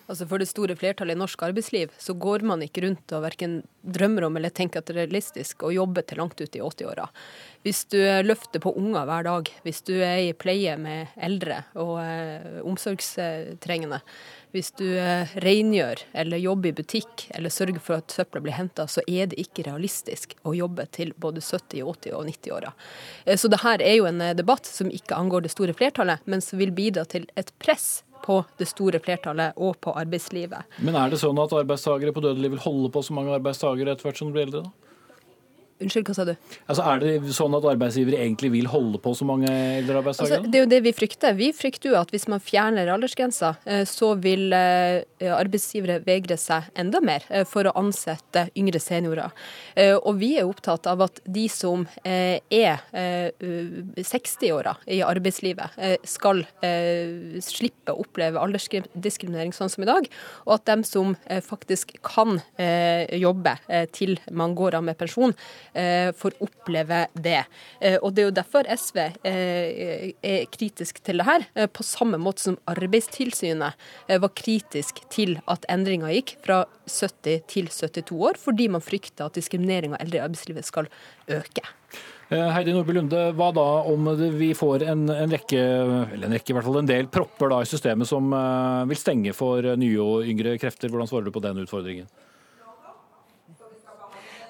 Altså For det store flertallet i norsk arbeidsliv så går man ikke rundt og verken drømmer om eller tenker at det er realistisk å jobbe til langt ut i 80-åra. Hvis du løfter på unger hver dag, hvis du er i pleie med eldre og eh, omsorgstrengende, hvis du eh, rengjør eller jobber i butikk eller sørger for at søpla blir henta, så er det ikke realistisk å jobbe til både 70-, 80- og 90-åra. Eh, så det her er jo en eh, debatt som ikke angår det store flertallet, men som vil bidra til et press på det store flertallet og på arbeidslivet. Men er det sånn at arbeidstakere på dødelig vil holde på så mange arbeidstakere etter hvert som de blir eldre? da? Unnskyld, hva sa du? Altså, Er det sånn at arbeidsgivere egentlig vil holde på så mange eldre arbeidstakere? Altså, det er jo det vi frykter. Vi frykter jo at hvis man fjerner aldersgrensa, eh, så vil eh, arbeidsgivere vegre seg enda mer eh, for å ansette yngre seniorer. Og vi er opptatt av at de som er 60-åra i arbeidslivet, skal slippe å oppleve aldersdiskriminering sånn som i dag, og at de som faktisk kan jobbe til man går av med pensjon, får oppleve det. Eh, og Det er jo derfor SV eh, er kritisk til det her, på samme måte som Arbeidstilsynet var kritisk til at endringa gikk fra 70 til 72 år, fordi man frykter at diskriminering av eldre i arbeidslivet skal øke. Heidi Nordby Lunde, hva da om vi får en, en, rekke, eller en rekke, i hvert fall en del propper da i systemet som vil stenge for nye og yngre krefter? Hvordan svarer du på den utfordringen?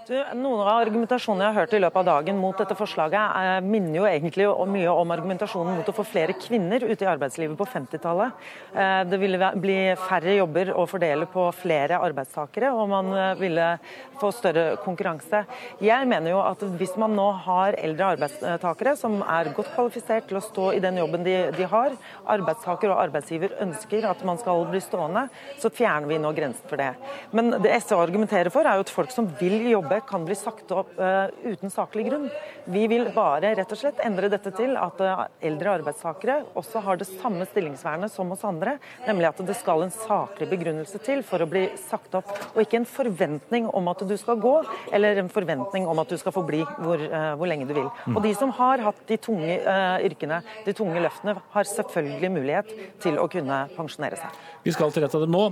Du, noen av argumentasjonene jeg har hørt i løpet av dagen mot dette forslaget, er, minner jo egentlig mye om argumentasjonen mot å få flere kvinner ute i arbeidslivet på 50-tallet. Eh, det ville bli færre jobber å fordele på flere arbeidstakere, og man eh, ville få større konkurranse. Jeg mener jo at hvis man nå har eldre arbeidstakere som er godt kvalifisert til å stå i den jobben de, de har, arbeidstaker og arbeidsgiver ønsker at man skal bli stående, så fjerner vi nå grensen for det. Men det SV argumenterer for, er jo at folk som vil jobbe kan bli sagt opp uh, uten saklig grunn. Vi vil bare rett og slett endre dette til at uh, eldre arbeidstakere også har det samme stillingsvernet som oss andre, nemlig at det skal en saklig begrunnelse til for å bli sagt opp, og ikke en forventning om at du skal gå, eller en forventning om at du skal få bli hvor, uh, hvor lenge du vil. Og De som har hatt de tunge yrkene, de tunge løftene, har selvfølgelig mulighet til å kunne pensjonere seg. Vi skal til et av dem nå.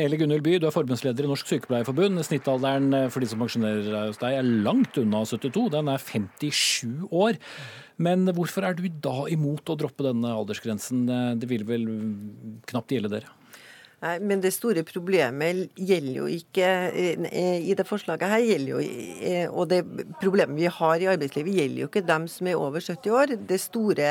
Eli Gunhild By, du er forbundsleder i Norsk Sykepleierforbund. Snittalderen for de som pensjonerer hos deg er langt unna 72, den er 57 år. Men hvorfor er du da imot å droppe denne aldersgrensen? Det vil vel knapt gjelde dere? Nei, Men det store problemet gjelder jo ikke eh, i det forslaget her, gjelder jo, eh, og det problemet vi har i arbeidslivet gjelder jo ikke dem som er over 70 år. Det store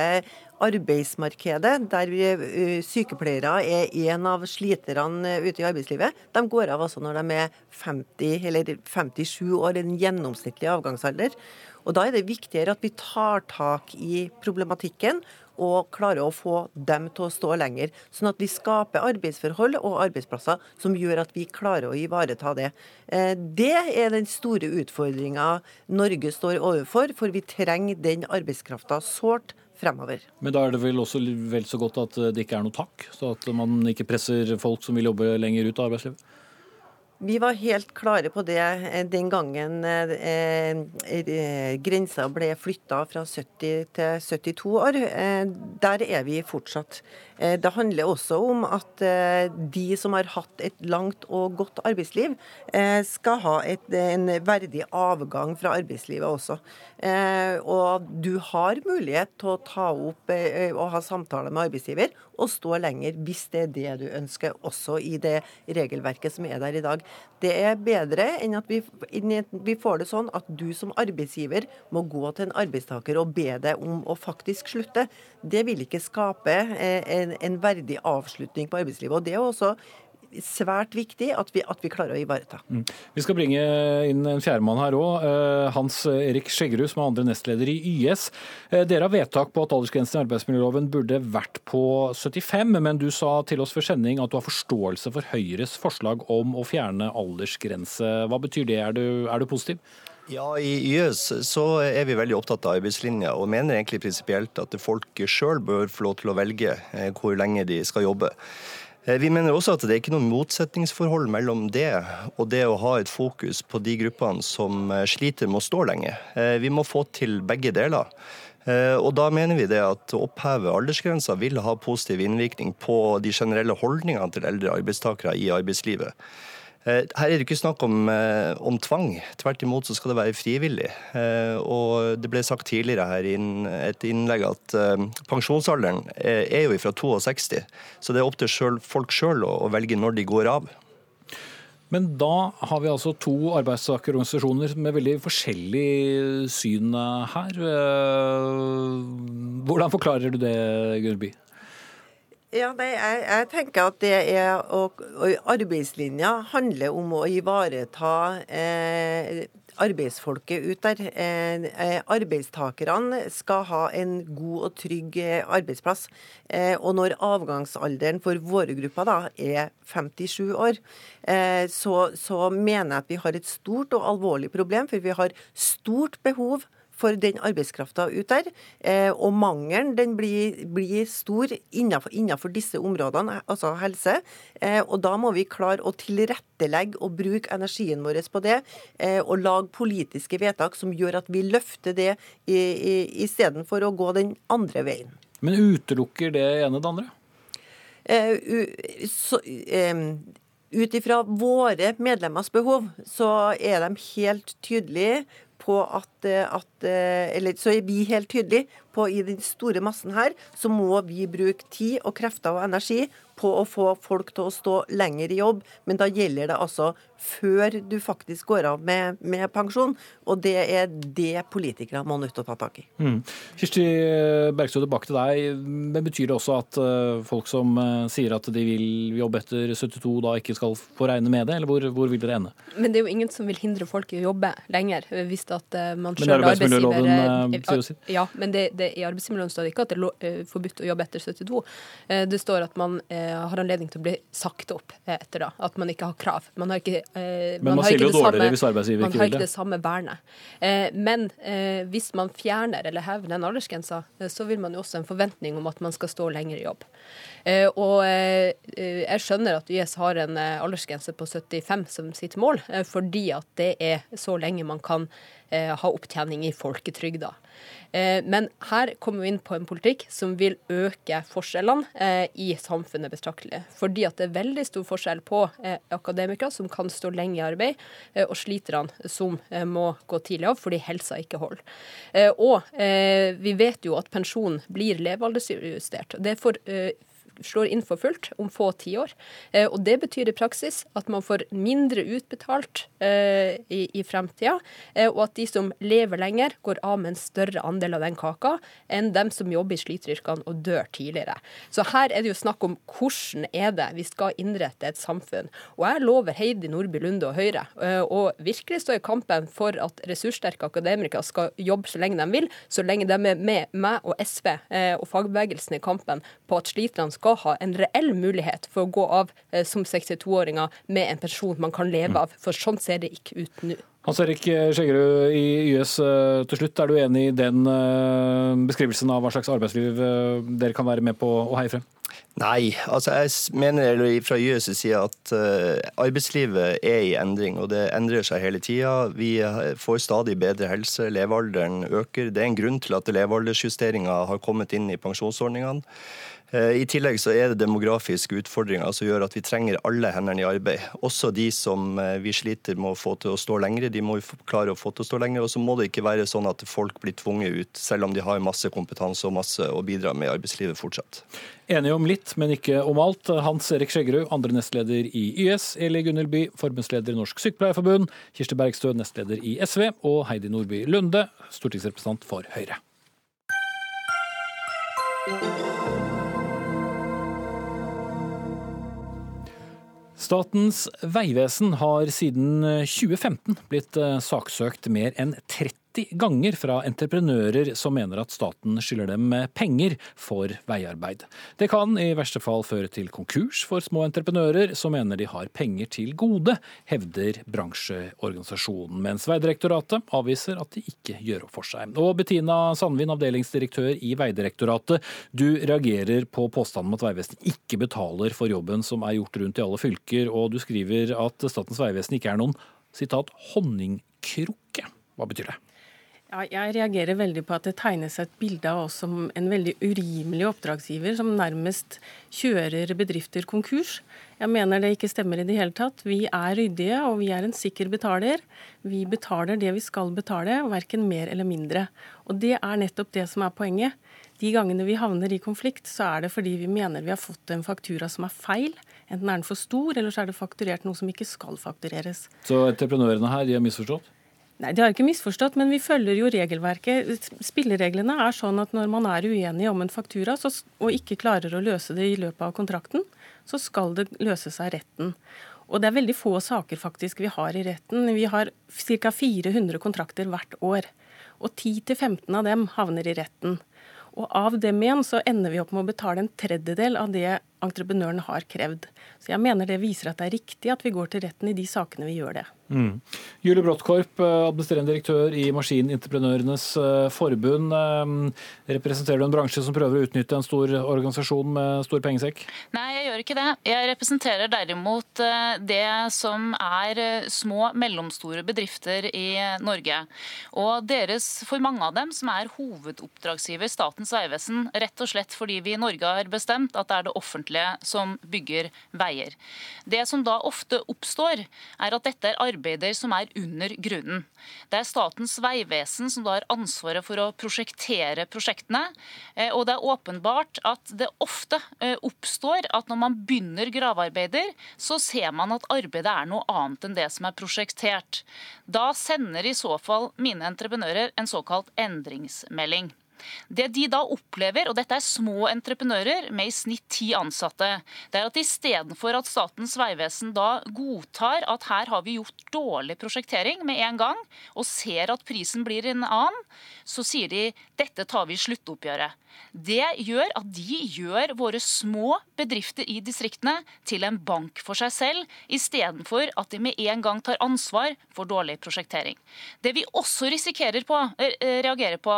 arbeidsmarkedet, der eh, sykepleiere er en av sliterne ute i arbeidslivet, de går av altså når de er 50 eller 57 år, en gjennomsnittlig avgangsalder. Og Da er det viktigere at vi tar tak i problematikken og klarer å få dem til å stå lenger. Sånn at vi skaper arbeidsforhold og arbeidsplasser som gjør at vi klarer å ivareta det. Eh, det er den store utfordringa Norge står overfor, for vi trenger den arbeidskrafta sårt fremover. Men da er det vel også vel så godt at det ikke er noe tak, så at man ikke presser folk som vil jobbe lenger ut av arbeidslivet? Vi var helt klare på det eh, den gangen eh, eh, grensa ble flytta fra 70 til 72 år. Eh, der er vi fortsatt. Det handler også om at de som har hatt et langt og godt arbeidsliv, skal ha et, en verdig avgang fra arbeidslivet også. Og du har mulighet til å ta opp og ha samtaler med arbeidsgiver og stå lenger hvis det er det du ønsker, også i det regelverket som er der i dag. Det er bedre enn at vi, vi, får det sånn at du som arbeidsgiver må gå til en arbeidstaker og be deg om å faktisk slutte. Det vil ikke skape eh, en, en verdig avslutning på arbeidslivet. og det er også svært viktig at vi, at vi klarer å ivareta. Mm. Vi skal bringe inn en fjerdemann her òg. Eh, Hans Erik Skjeggerud, som er andre nestleder i YS. Eh, dere har vedtak på at aldersgrensen i arbeidsmiljøloven burde vært på 75, men du sa til oss for sending at du har forståelse for Høyres forslag om å fjerne aldersgrense. Hva betyr det? Er du, er du positiv? Ja, I YS så er vi veldig opptatt av arbeidslinja, og mener egentlig prinsipielt at folk sjøl bør få lov til å velge eh, hvor lenge de skal jobbe. Eh, vi mener også at det er ikke noe motsetningsforhold mellom det og det å ha et fokus på de gruppene som eh, sliter med å stå lenge. Eh, vi må få til begge deler. Og Da mener vi det at å oppheve aldersgrensa vil ha positiv innvirkning på de generelle holdningene til eldre arbeidstakere i arbeidslivet. Eh, her er det ikke snakk om, eh, om, tvang. Tvert imot så skal det være frivillig. Eh, og Det ble sagt tidligere her i et innlegg at pensjonsalderen er jo fra 62, så det er opp til folk sjøl å velge når de går av. Men da har vi altså to arbeidstakerorganisasjoner med veldig forskjellig syn her. Hvordan forklarer du det, Gunnby? Ja, nei, jeg, jeg, tenker at det er å, Arbeidslinja handler om å ivareta eh, arbeidsfolket ut der. Eh, eh, arbeidstakerne skal ha en god og trygg eh, arbeidsplass. Eh, og når avgangsalderen for våre grupper da er 57 år, eh, så, så mener jeg at vi har et stort og alvorlig problem, for vi har stort behov for den arbeidskrafta ut der. Eh, og mangelen den blir, blir stor innenfor, innenfor, disse områdene, altså helse. Eh, og da må vi klare å tilrettelegge og bruke energien vår på det, eh, og lage politiske vedtak som gjør at vi løfter det istedenfor å gå den andre veien. Men utelukker det ene det andre? Så, ut ifra våre medlemmers behov, så er de helt tydelige på at, at, Eller så er vi helt tydelige på i den store massen her, så må vi bruke tid og krefter og energi på å få folk til å stå lenger i jobb. Men da gjelder det altså før du faktisk går av med, med pensjon. Og det er det politikere må nødt til å ta tak i. Mm. Kirsti Bergstø, tilbake til deg. Men Betyr det også at uh, folk som uh, sier at de vil jobbe etter 72, da ikke skal få regne med det, eller hvor, hvor, vil dere ende? Men det er jo ingen som vil hindre folk i å jobbe lenger, hvis at man sjøl er arbeidsgiver. Ja, men det, det, i arbeidsmiljøloven står det ikke at det er forbudt å jobbe etter 72. Det står at man har anledning til å bli sagt opp etter da. At man ikke har krav. Man har ikke Eh, men man, man stiller jo dårligere samme, hvis arbeidsgiver ikke vil det. Man har ikke det samme vernet. Eh, men eh, hvis man fjerner eller hever den aldersgrensa, så vil man jo også en forventning om at man skal stå lenger i jobb. Og jeg skjønner at YS har en aldersgrense på 75 som sitt mål, fordi at det er så lenge man kan ha opptjening i folketrygda. Eh, men her kommer vi inn på en politikk som vil øke forskjellene eh, i samfunnet betraktelig. Fordi at det er veldig stor forskjell på eh, akademikere som kan stå lenge i arbeid, og sliterne som må gå tidlig av fordi helsa ikke holder. Og vi vet jo at pensjon blir levealdersjustert. Det er for slår inn for fullt om få tiår. Eh, og det betyr i praksis at man får mindre utbetalt eh, i, i fremtida, eh, og at de som lever lenger, går av med en større andel av den kaka enn dem som jobber i sliteryrkene og dør tidligere. Så her er det jo snakk om hvordan er det vi skal innrette et samfunn. Og jeg lover Heidi Nordby Lunde og Høyre å virkelig stå i kampen for at ressurssterke akademikere skal jobbe så lenge de vil, så lenge de er med meg og SV og fagbevegelsen i kampen på at sliterne skal ha en reell mulighet for å gå av som 62-åringer med en pensjon man kan leve av. For sånn ser det ikke ut nå. Hans Erik Skjeggerud i YS, til slutt, er du enig i den beskrivelsen av hva slags arbeidsliv dere kan være med på å heie frem? Nei, altså jeg mener fra YS' side at arbeidslivet er i endring, og det endrer seg hele tida. Vi får stadig bedre helse, levealderen øker. Det er en grunn til at levealdersjusteringa har kommet inn i pensjonsordningene. I tillegg så er det demografiske utfordringer som gjør at vi trenger alle hendene i arbeid. Også de som vi sliter med å få til å stå lengre, de må vi klare å få til å stå lenger. Og så må det ikke være sånn at folk blir tvunget ut, selv om de har masse kompetanse og masse å bidra med i arbeidslivet fortsatt. Enige om litt, men ikke om alt. Hans Erik Skjeggerud, andre nestleder i YS, Eli Gunhild By, forbundsleder i Norsk Sykepleierforbund, Kirsti Bergstø, nestleder i SV, og Heidi Nordby Lunde, stortingsrepresentant for Høyre. Statens vegvesen har siden 2015 blitt saksøkt mer enn 30 ganger fra entreprenører som mener at staten skylder dem penger for veiarbeid. Det kan i verste fall føre til konkurs for små entreprenører som mener de har penger til gode, hevder bransjeorganisasjonen, mens Veidirektoratet avviser at de ikke gjør opp for seg. Og Bettina Sandvin, avdelingsdirektør i Veidirektoratet, du reagerer på påstanden om at Vegvesenet ikke betaler for jobben som er gjort rundt i alle fylker, og du skriver at Statens vegvesen ikke er noen sitat, honningkrukke. Hva betyr det? Ja, jeg reagerer veldig på at det tegnes et bilde av oss som en veldig urimelig oppdragsgiver, som nærmest kjører bedrifter konkurs. Jeg mener det ikke stemmer i det hele tatt. Vi er ryddige, og vi er en sikker betaler. Vi betaler det vi skal betale, verken mer eller mindre. Og det er nettopp det som er poenget. De gangene vi havner i konflikt, så er det fordi vi mener vi har fått en faktura som er feil. Enten er den for stor, eller så er det fakturert noe som ikke skal faktureres. Så entreprenørene her, de har misforstått? Nei, det har jeg ikke misforstått, men vi følger jo regelverket. Spillereglene er sånn at når man er uenig om en faktura så, og ikke klarer å løse det i løpet av kontrakten, så skal det løses av retten. Og det er veldig få saker faktisk vi har i retten. Vi har ca. 400 kontrakter hvert år. Og 10-15 av dem havner i retten. Og av dem igjen så ender vi opp med å betale en tredjedel av det entreprenøren har krevd. Så jeg mener det viser at det er riktig at vi går til retten i de sakene vi gjør det. Mm. Julie Brottkorp, eh, administrerende direktør i Maskinentreprenørenes eh, forbund. Eh, representerer du en bransje som prøver å utnytte en stor organisasjon med stor pengesekk? Nei, jeg gjør ikke det. Jeg representerer derimot det som er små, mellomstore bedrifter i Norge. Og deres, for mange av dem, som er hovedoppdragsgiver Statens vegvesen, rett og slett fordi vi i Norge har bestemt at det er det offentlige som bygger veier. Det som da ofte oppstår, er at dette er arbeider som er under grunnen. Det er Statens vegvesen som da har ansvaret for å prosjektere prosjektene. Eh, og det er åpenbart at det ofte eh, oppstår at når man begynner gravearbeider, så ser man at arbeidet er noe annet enn det som er prosjektert. Da sender i så fall mine entreprenører en såkalt endringsmelding. Det de da opplever, og dette er små entreprenører med i snitt ti ansatte, det er at istedenfor at Statens vegvesen da godtar at her har vi gjort dårlig prosjektering med en gang, og ser at prisen blir en annen, så sier de dette tar vi i sluttoppgjøret. Det gjør at de gjør våre små bedrifter i distriktene til en bank for seg selv, istedenfor at de med en gang tar ansvar for dårlig prosjektering. Det vi også risikerer på, eh, reagerer på,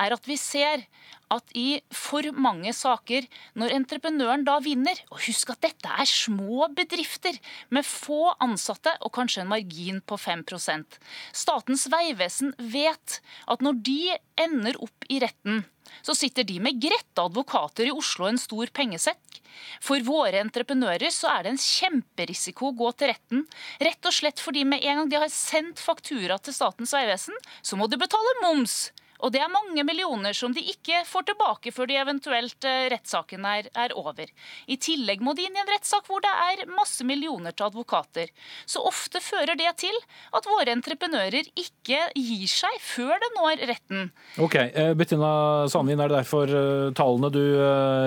er at vi ser at i for mange saker, når entreprenøren da vinner Og husk at dette er små bedrifter med få ansatte og kanskje en margin på 5% Statens vegvesen vet at når de ender opp i retten, så sitter de med grette advokater i Oslo en stor pengesekk. For våre entreprenører så er det en kjemperisiko å gå til retten. Rett og slett fordi med en gang de har sendt faktura til Statens vegvesen, så må de betale moms. Og det er mange millioner som de ikke får tilbake før de eventuelt eh, rettssaken er, er over. I tillegg må de inn i en rettssak hvor det er masse millioner til advokater. Så ofte fører det til at våre entreprenører ikke gir seg før det når retten. Ok, eh, Bettina Sandvin, er det derfor eh, tallene du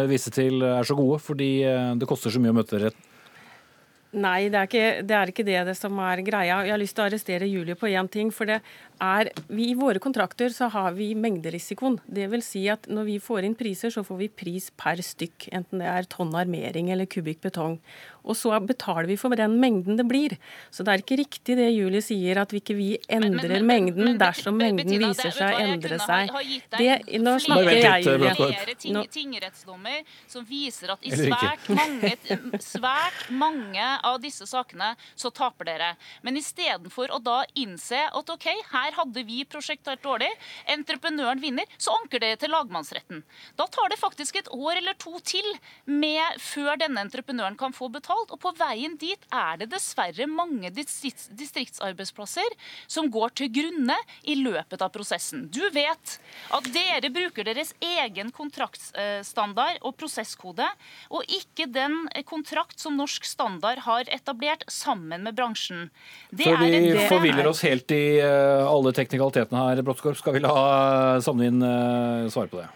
viser til er så gode? Fordi det koster så mye å møte retten? Nei, det er, ikke, det er ikke det, som er greia. Jeg har lyst til å arrestere Julie på én ting. for det er, vi, I våre kontrakter så har vi mengderisikoen. Det vil si at når vi får inn priser, så får vi pris per stykk. Enten det er tonn armering eller kubikk betong. Og så betaler vi for den mengden det blir. Så det er ikke riktig det Julie sier, at vi ikke vi endrer men, men, men, mengden dersom mengden viser seg å endre seg. Det, nå snakker jeg, Julie. Flere tingrettsdommer som viser at i svært mange, svært mange av disse sakene så taper dere. Men istedenfor å da innse at OK, her hadde vi prosjektert dårlig, entreprenøren vinner, så anker dere til lagmannsretten. Da tar det faktisk et år eller to til med, før denne entreprenøren kan få betalt betalt. Og på veien dit er det dessverre mange distriktsarbeidsplasser som går til grunne i løpet av prosessen. Du vet at dere bruker deres egen kontraktstandard og prosesskode, og ikke den kontrakt som Norsk Standard har etablert sammen med bransjen. Det Før vi forviller oss helt i eh, alle teknikalitetene her, Bråttkorp, skal vi la Sandvin eh, svare på det?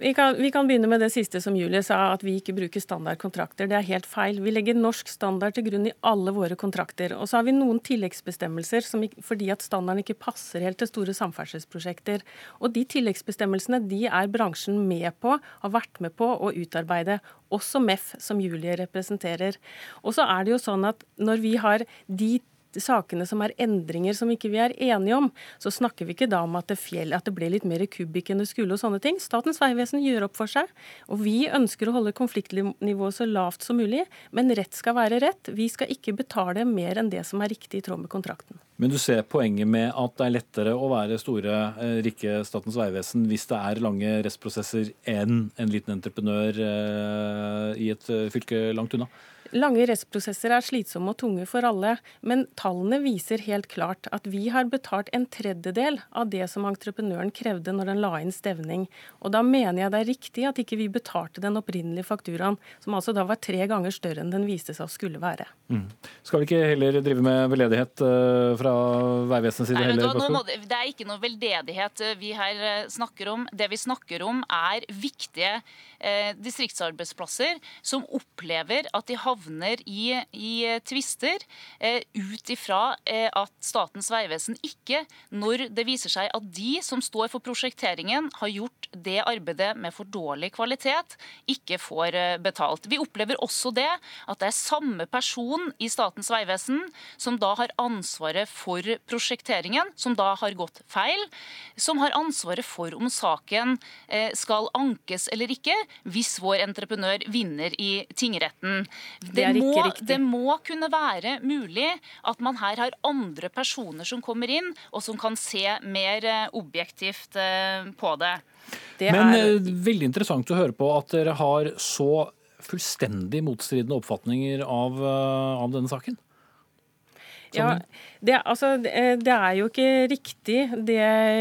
Vi kan, vi kan, begynne med det siste som Julie sa, at vi ikke bruker standardkontrakter. Det er helt feil. Vi legger norsk standard til grunn i alle våre kontrakter. Og så har vi noen tilleggsbestemmelser som, fordi at standarden ikke passer helt til store samferdselsprosjekter. Og de tilleggsbestemmelsene de er bransjen med på, har vært med på å utarbeide. Også MEF, som Julie representerer. Og så er det jo sånn at når vi har de sakene som er endringer som ikke vi er enige om, så snakker vi ikke da om at det, fjell, at det ble litt mer kubikk enn det skulle og sånne ting. Statens vegvesen gjør opp for seg, og vi ønsker å holde konfliktnivået så lavt som mulig. Men rett skal være rett. Vi skal ikke betale mer enn det som er riktig i tråd med kontrakten. Men du ser poenget med at det er lettere å være store, eh, rike Statens vegvesen hvis det er lange rettsprosesser enn en liten entreprenør eh, i et eh, fylke langt unna? Lange rettsprosesser er slitsomme og tunge for alle, men tallene viser helt klart at vi har betalt en tredjedel av det som entreprenøren krevde når den la inn stevning. Og da mener jeg det er riktig at ikke vi betalte den opprinnelige fakturaen, som altså da var tre ganger større enn den viste seg å skulle være. Mm. Skal vi ikke heller drive med veldedighet eh, fra Vegvesenets side? heller? Da, nå, det er ikke noe veldedighet eh, vi her eh, snakker om. Det vi snakker om er viktige eh, distriktsarbeidsplasser som opplever at de havner i, i tvister eh, ut ifra eh, at Statens vegvesen ikke, når det viser seg at de som står for prosjekteringen, har gjort det arbeidet med for dårlig kvalitet, ikke får eh, betalt. Vi opplever også det at det er samme person i Statens vegvesen som da har ansvaret for prosjekteringen, som da har gått feil, som har ansvaret for om saken eh, skal ankes eller ikke, hvis vår entreprenør vinner i tingretten. Det, det, må, det, må, kunne være mulig at man her har andre personer som kommer inn, og som kan se mer eh, objektivt eh, på det. det Men er... Eh, veldig interessant å høre på at dere har så fullstendig motstridende oppfatninger av, av denne saken. Ja, det, altså, det, er jo ikke riktig det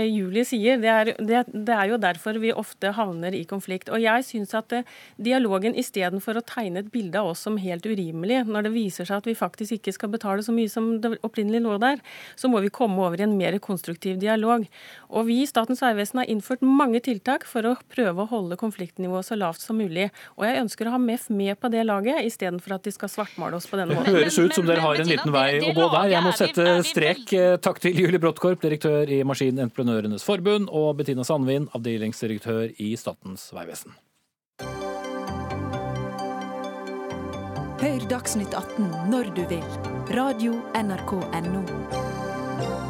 Julie sier. Det er, det, det er, jo derfor vi ofte havner i konflikt. Og jeg syns at det, dialogen istedenfor å tegne et bilde av oss som helt urimelig, når det viser seg at vi faktisk ikke skal betale så mye som det opprinnelig lå der, så må vi komme over i en mer konstruktiv dialog. Og vi i Statens vegvesen har innført mange tiltak for å prøve å holde konfliktnivået så lavt som mulig. Og jeg ønsker å ha MEF med på det laget, istedenfor at de skal svartmale oss på denne måten. Det høres ut som dere har en liten vei å gå der der. Jeg må sette strek. Takk til Julie Bråttkorp, direktør i Maskinentreprenørenes Forbund, og Bettina Sandvin, avdelingsdirektør i Statens vegvesen. Hør Dagsnytt 18 når du vil. Radio NRK Radio.nrk.no.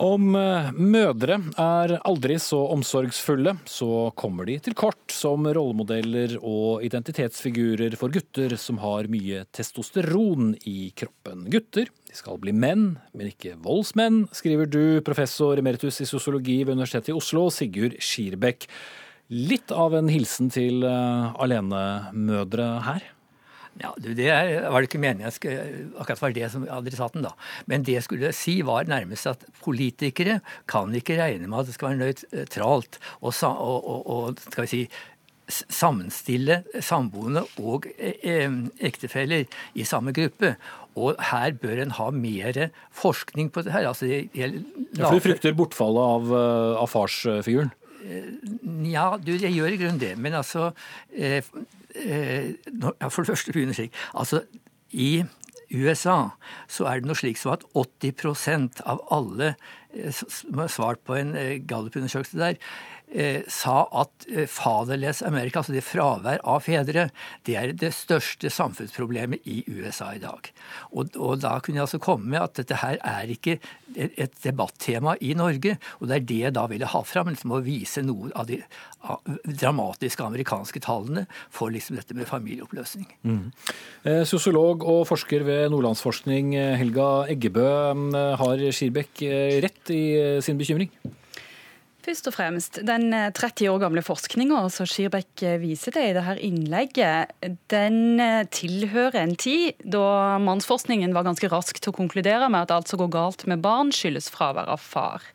Om eh, mødre er aldri så omsorgsfulle, så kommer de til kort som rollemodeller og identitetsfigurer for gutter som har mye testosteron i kroppen. Gutter de skal bli menn, men ikke voldsmenn, skriver du, professor emeritus i sosiologi ved Universitetet i Oslo, Sigurd Skirbekk. Litt av en hilsen til eh, alenemødre her? Ja, du, Det var det ikke meningen skulle, akkurat var det som adressaten, da. Men det jeg skulle si var nærmest at politikere kan ikke regne med at det skal være nøytralt og, og, og, og skal vi si, sammenstille samboende og eh, ektefeller i samme gruppe. Og her bør en ha mer forskning på det her. Altså, det ja, for du frykter bortfallet av, eh, av farsfiguren? Eh, ja, du, jeg gjør i grunnen det. Men altså eh, eh, For det første begynner slik. Altså, i USA så er det noe slik som at 80% av alle som har svart på en gallupundersøkelse der, eh, sa at eh, faderless America, altså det fravær av fedre, det er det største samfunnsproblemet i USA i dag. Og, og da kunne jeg altså komme med at dette her er ikke et, debattema i Norge. Og det er det jeg da ville ha fram, liksom å vise noe av de dramatiske amerikanske tallene for liksom dette med familieoppløsning. Mm. Eh, sosiolog og forsker ved Nordlandsforskning, eh, Helga Eggebø. Eh, har Skirbekk rett i sin bekymring? Først og fremst, Den 30 eh, år gamle forskninga som Skirbekk eh, viser til i dette innlegget, den eh, tilhører en tid da mannsforskningen var ganske rask til å konkludere med at alt som går galt med barn, skyldes fravær av far.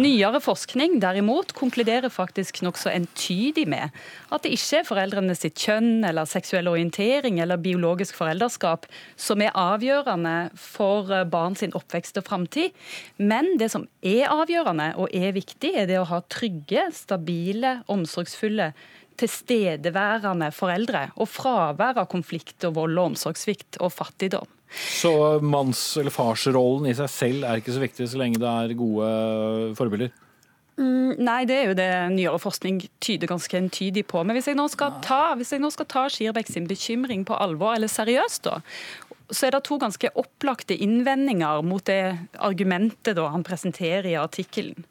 Nyere forskning derimot konkluderer faktisk nokså entydig med at det ikke er foreldrene sitt kjønn eller seksuell orientering eller biologisk foreldreskap som er avgjørende for barn sin oppvekst og framtid, men det som er avgjørende og er viktig, er det å ha trygge, stabile, omsorgsfulle, tilstedeværende foreldre. Og fravær av konflikt og vold og omsorgssvikt og fattigdom. Så manns- eller farsrollen i seg selv er ikke så viktig så lenge det er gode forbilder? Mm, nei, det er jo det nyere forskning tyder ganske entydig på. Men hvis jeg nå skal ta, hvis jeg nå skal ta Skirbekk sin bekymring på alvor, eller seriøst, da, så er det to ganske opplagte innvendinger mot det argumentet da han presenterer i artikkelen.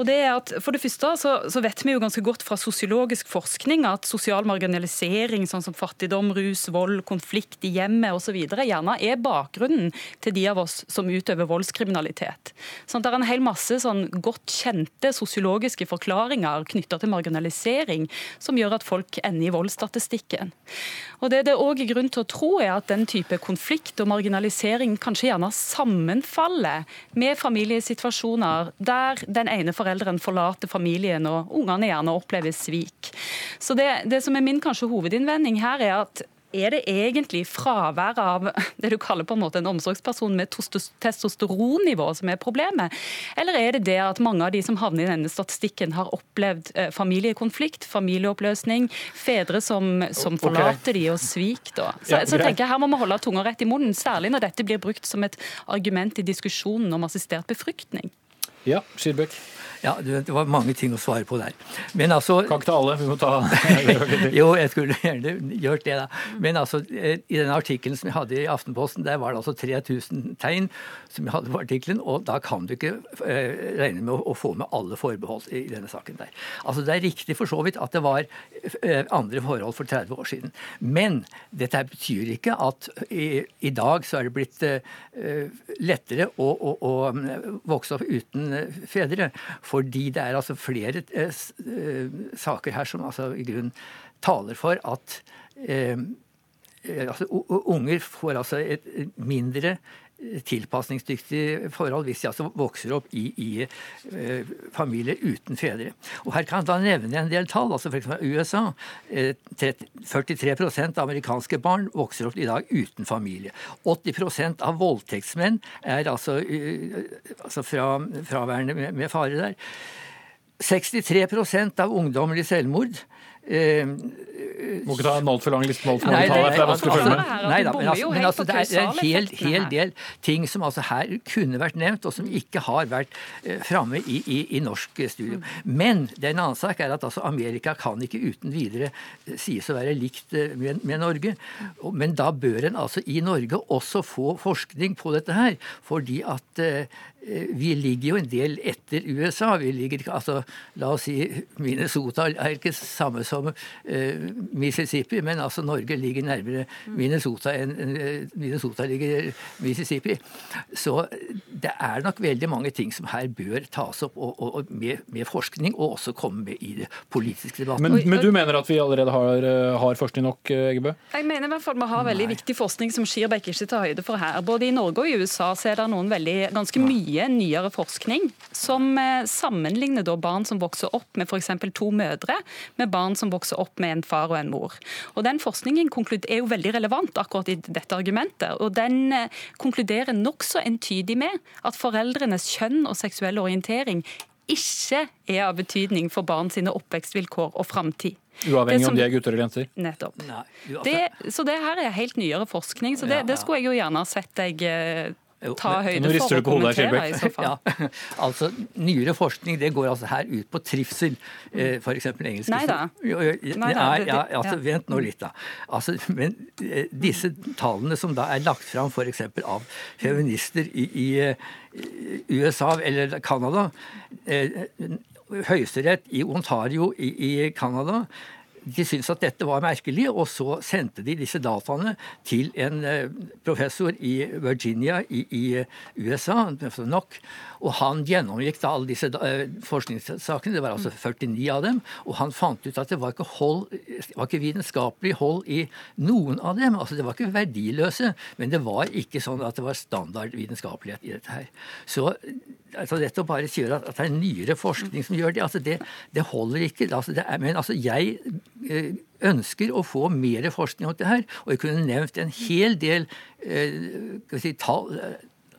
Og det er at For det første så, så, vet vi jo ganske godt fra sosiologisk forskning at sosial marginalisering, sånn som fattigdom, rus, vold, konflikt i hjemmet osv., gjerne er bakgrunnen til de av oss som utøver voldskriminalitet. Sånn, det er en hel masse sånn godt kjente sosiologiske forklaringer knytta til marginalisering som gjør at folk ender i voldsstatistikken. Og Det det òg er grunn til å tro, er at den type konflikt og marginalisering kanskje gjerne sammenfaller med familiesituasjoner der den ene foreldren forlater familien og ungene gjerne opplever svik. Så det, det som er min kanskje hovedinnvending her, er at er det egentlig fravær av det du kaller på en måte en omsorgsperson med testosteronnivå som er problemet? Eller er det det at mange av de som havner i denne statistikken, har opplevd eh, familiekonflikt, familieoppløsning, fedre som, som forlater okay. de og svik? Da. Så, ja, så tenker jeg her må vi holde tunga rett i munnen, særlig når dette blir brukt som et argument i diskusjonen om assistert befruktning. Ja, Skirbekk. Ja, Det var mange ting å svare på der. Men altså Kan ikke ta alle, vi må ta Jo, jeg skulle gjerne gjort det, da. Men altså, eh, i den artikkelen som jeg hadde i Aftenposten, der var det altså 3000 tegn som jeg hadde på artikkelen, og da kan du ikke eh, regne med å, få med alle forbehold i denne saken der. Altså, Det er riktig for så vidt at det var eh, andre forhold for 30 år siden. Men dette betyr ikke at i, i dag så er det blitt lettere å, å, å vokse opp uten fedre. Fordi det er altså flere eh, eh, saker her som altså i grunnen taler for at eh altså, unger får altså et mindre tilpasningsdyktig forhold hvis de altså vokser opp i, i uh, familier uten fedre. Og Her kan jeg da nevne en del tall. altså F.eks. USA. Uh, 43% av amerikanske barn vokser opp i dag uten familie. 80% av voldtektsmenn er altså, uh, altså fra, fraværende med, fare der. 63% av i selvmord Eh, Må ikke ta en altfor lang liste med altfor mange tall. Det er vanskelig å følge med. Nei da, men, altså, men altså, det er en hel, hel, del ting som altså her kunne vært nevnt, og som ikke har vært eh, framme i, i, i, norsk studio. Men det er en annen sak er at altså, Amerika kan ikke uten videre eh, sies å være likt eh, med, med Norge. Men da bør en altså i Norge også få forskning på dette her. Fordi at eh, vi ligger jo en del etter USA. Vi ligger, altså, La oss si Minnesota er ikke samme som uh, Mississippi, men altså Norge ligger nærmere Minnesota enn uh, Minnesota ligger Mississippi. Så det er nok veldig mange ting som her bør tas opp og, og, og med, med, forskning, og også komme med i det politiske debatten. Men, men du mener at vi allerede har, har forskning nok, Eggebø? Jeg mener i hvert fall vi har veldig Nei. viktig forskning som Skirbekk ikke tar høyde for her. Både i Norge og i USA så er det noen veldig, ganske mye nyere forskning som eh, sammenligner da barn som vokser opp med f.eks. to mødre, med barn som vokser opp med en far og en mor. Og Den forskningen er jo veldig relevant akkurat i dette argumentet. og Den eh, konkluderer nokså entydig med at foreldrenes kjønn og seksuell orientering ikke er av betydning for barn sine oppvekstvilkår og framtid. Uavhengig om de er gutter eller jenter? Nettopp. Det, så det her er helt nyere forskning, så det, det skulle jeg jo gjerne ha sett deg eh, ta høyde for å kommentere i så fall. Ja, altså, Nyere forskning det går altså her ut på trivsel, eh, f.eks. engelsk. Nei da. Nei, da ja, altså, Vent nå litt, da. Altså, men eh, disse tallene som da er lagt fram f.eks. av feminister i, i, i USA eller Canada eh, Høyesterett i Ontario i Canada de syntes at dette var merkelig, og så sendte de disse dataene til en eh, professor i Virginia i, i USA, nok, og han gjennomgikk da alle disse eh, forskningssakene, det var altså 49 av dem, og han fant ut at det var ikke, hold, var ikke vitenskapelig hold i noen av dem. altså Det var ikke verdiløse, men det var ikke sånn at det var standard vitenskapelighet i dette her. Så altså dette bare si at, det er nyere forskning som gjør det, altså det, det holder ikke. Altså det er, men altså jeg eh, ønsker å få mer forskning om det her, og jeg kunne nevnt en hel del eh, si, tall,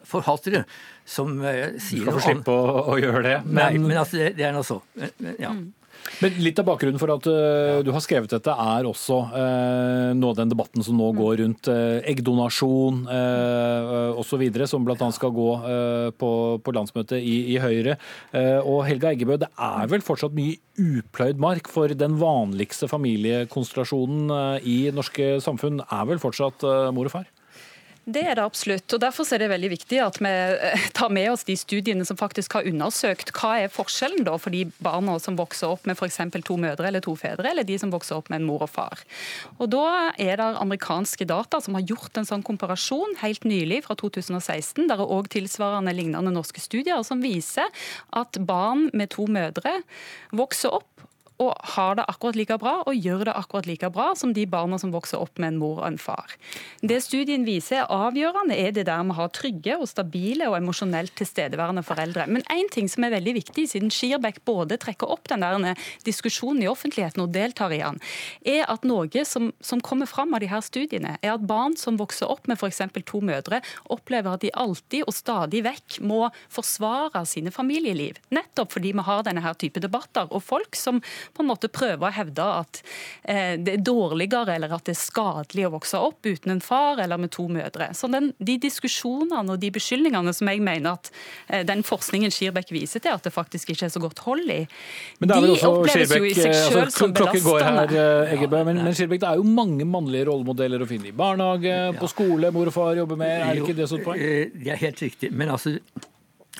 forfattere som eh, sier Du skal få slippe å, å, gjøre det. Men, Nei, men altså, det, det er nå så. Ja. Mm. Men Litt av bakgrunnen for at uh, du har skrevet dette, er også uh, noe av den debatten som nå mm. går rundt uh, eggdonasjon uh, osv., som bl.a. skal gå på, på, landsmøtet i, i Høyre. og Helga Eggebø, det er vel fortsatt mye upløyd mark, for den vanligste familiekonstellasjonen i norske samfunn er vel fortsatt mor og far? Det er det absolutt. og Derfor er det veldig viktig at vi eh, tar med oss de studiene som faktisk har undersøkt hva er forskjellen da for de barna som vokser opp med f.eks. to mødre eller to fedre, eller de som vokser opp med en mor og far. Og Da er det amerikanske data som har gjort en sånn komparasjon helt nylig, fra 2016. Der er òg tilsvarende lignende norske studier som viser at barn med to mødre vokser opp og har det akkurat like bra og gjør det akkurat like bra som de barna som vokser opp med en mor og en far. Det studien viser er avgjørende, er det der vi har trygge og stabile og emosjonelt tilstedeværende foreldre. Men én ting som er veldig viktig, siden Skirbekk både trekker opp den der diskusjonen i offentligheten og deltar i den, er at noe som, som kommer fram av de her studiene, er at barn som vokser opp med f.eks. to mødre, opplever at de alltid og stadig vekk må forsvare sine familieliv. Nettopp fordi vi har denne her type debatter. Og folk som på en måte prøver å hevde at eh, det er dårligere eller at det er skadelig å vokse opp uten en far eller med to mødre. Så den, De diskusjonene og de beskyldningene som jeg mener at eh, den forskningen Skirbekk viser til at det faktisk ikke er så godt hold i, de oppleves jo i seg selv altså, som belastende. Her, Egebø, men, men Skirbekk, det er jo mange mannlige rollemodeller å finne i barnehage, på skole, mor og far jobber med. Er det ikke det som er poeng? Det er helt riktig. Men altså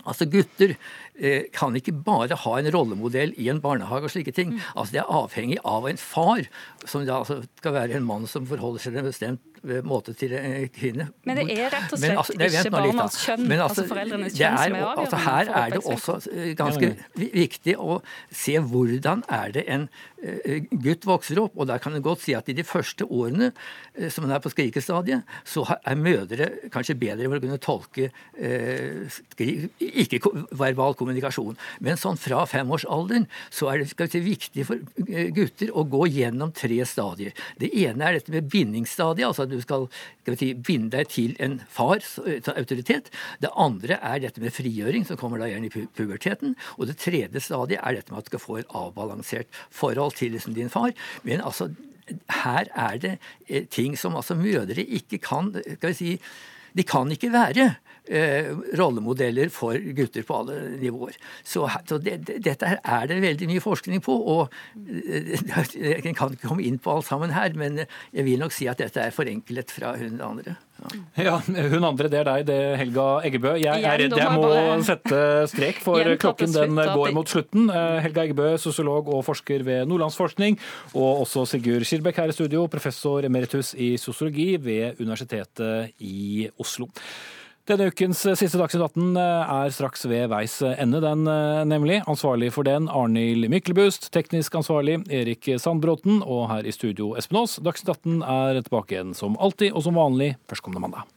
Altså Gutter eh, kan ikke bare ha en rollemodell i en barnehage og slike ting. Mm. Altså Det er avhengig av en far, som da altså skal være en mann som forholder seg til en bestemt måte til en kvinne. Men det er rett og slett altså, ikke barnas kjønn, altså, altså foreldrenes kjønn, som er avgjørende? Altså, her er det også eh, ganske viktig å se hvordan er det en eh, gutt vokser opp. Og der kan en godt si at i de første årene eh, som en er på skrikestadiet, så er mødre kanskje bedre for å kunne tolke ikke-verbal kommunikasjon. Men sånn fra femårsalderen så er det si, viktig for gutter å gå gjennom tre stadier. Det ene er dette med bindingsstadiet. altså du skal, skal si, binde deg til en fars autoritet. Det andre er dette med frigjøring, som kommer da gjerne i puberteten. Og det tredje stadiet er dette med at du skal få et avbalansert forhold til liksom, din far. Men altså, her er det eh, ting som altså mødre ikke kan skal vi si, De kan ikke være eh, rollemodeller for gutter på alle nivåer. Så, så det, det, dette her er det veldig mye forskning på. og eh, Jeg kan ikke komme inn på alt sammen her, men jeg vil nok si at dette er forenklet fra hun andre. Ja, Hun andre, det er deg, det er Helga Eggebø. Jeg er redd jeg må sette strek, for klokken den går mot slutten. Eh, Helga Eggebø, sosiolog og forsker ved Nordlandsforskning, og også Sigurd Skirbekk her i studio, professor emeritus i sosiologi ved Universitetet i Oslo. Denne ukens siste Dagsnytt 18 er straks ved veis ende, den nemlig. Ansvarlig for den Arnhild Myklebust, teknisk ansvarlig Erik Sandbråten, og her i studio Espen Aas. Dagsnytt 18 er tilbake igjen som alltid og som vanlig førstkommende mandag.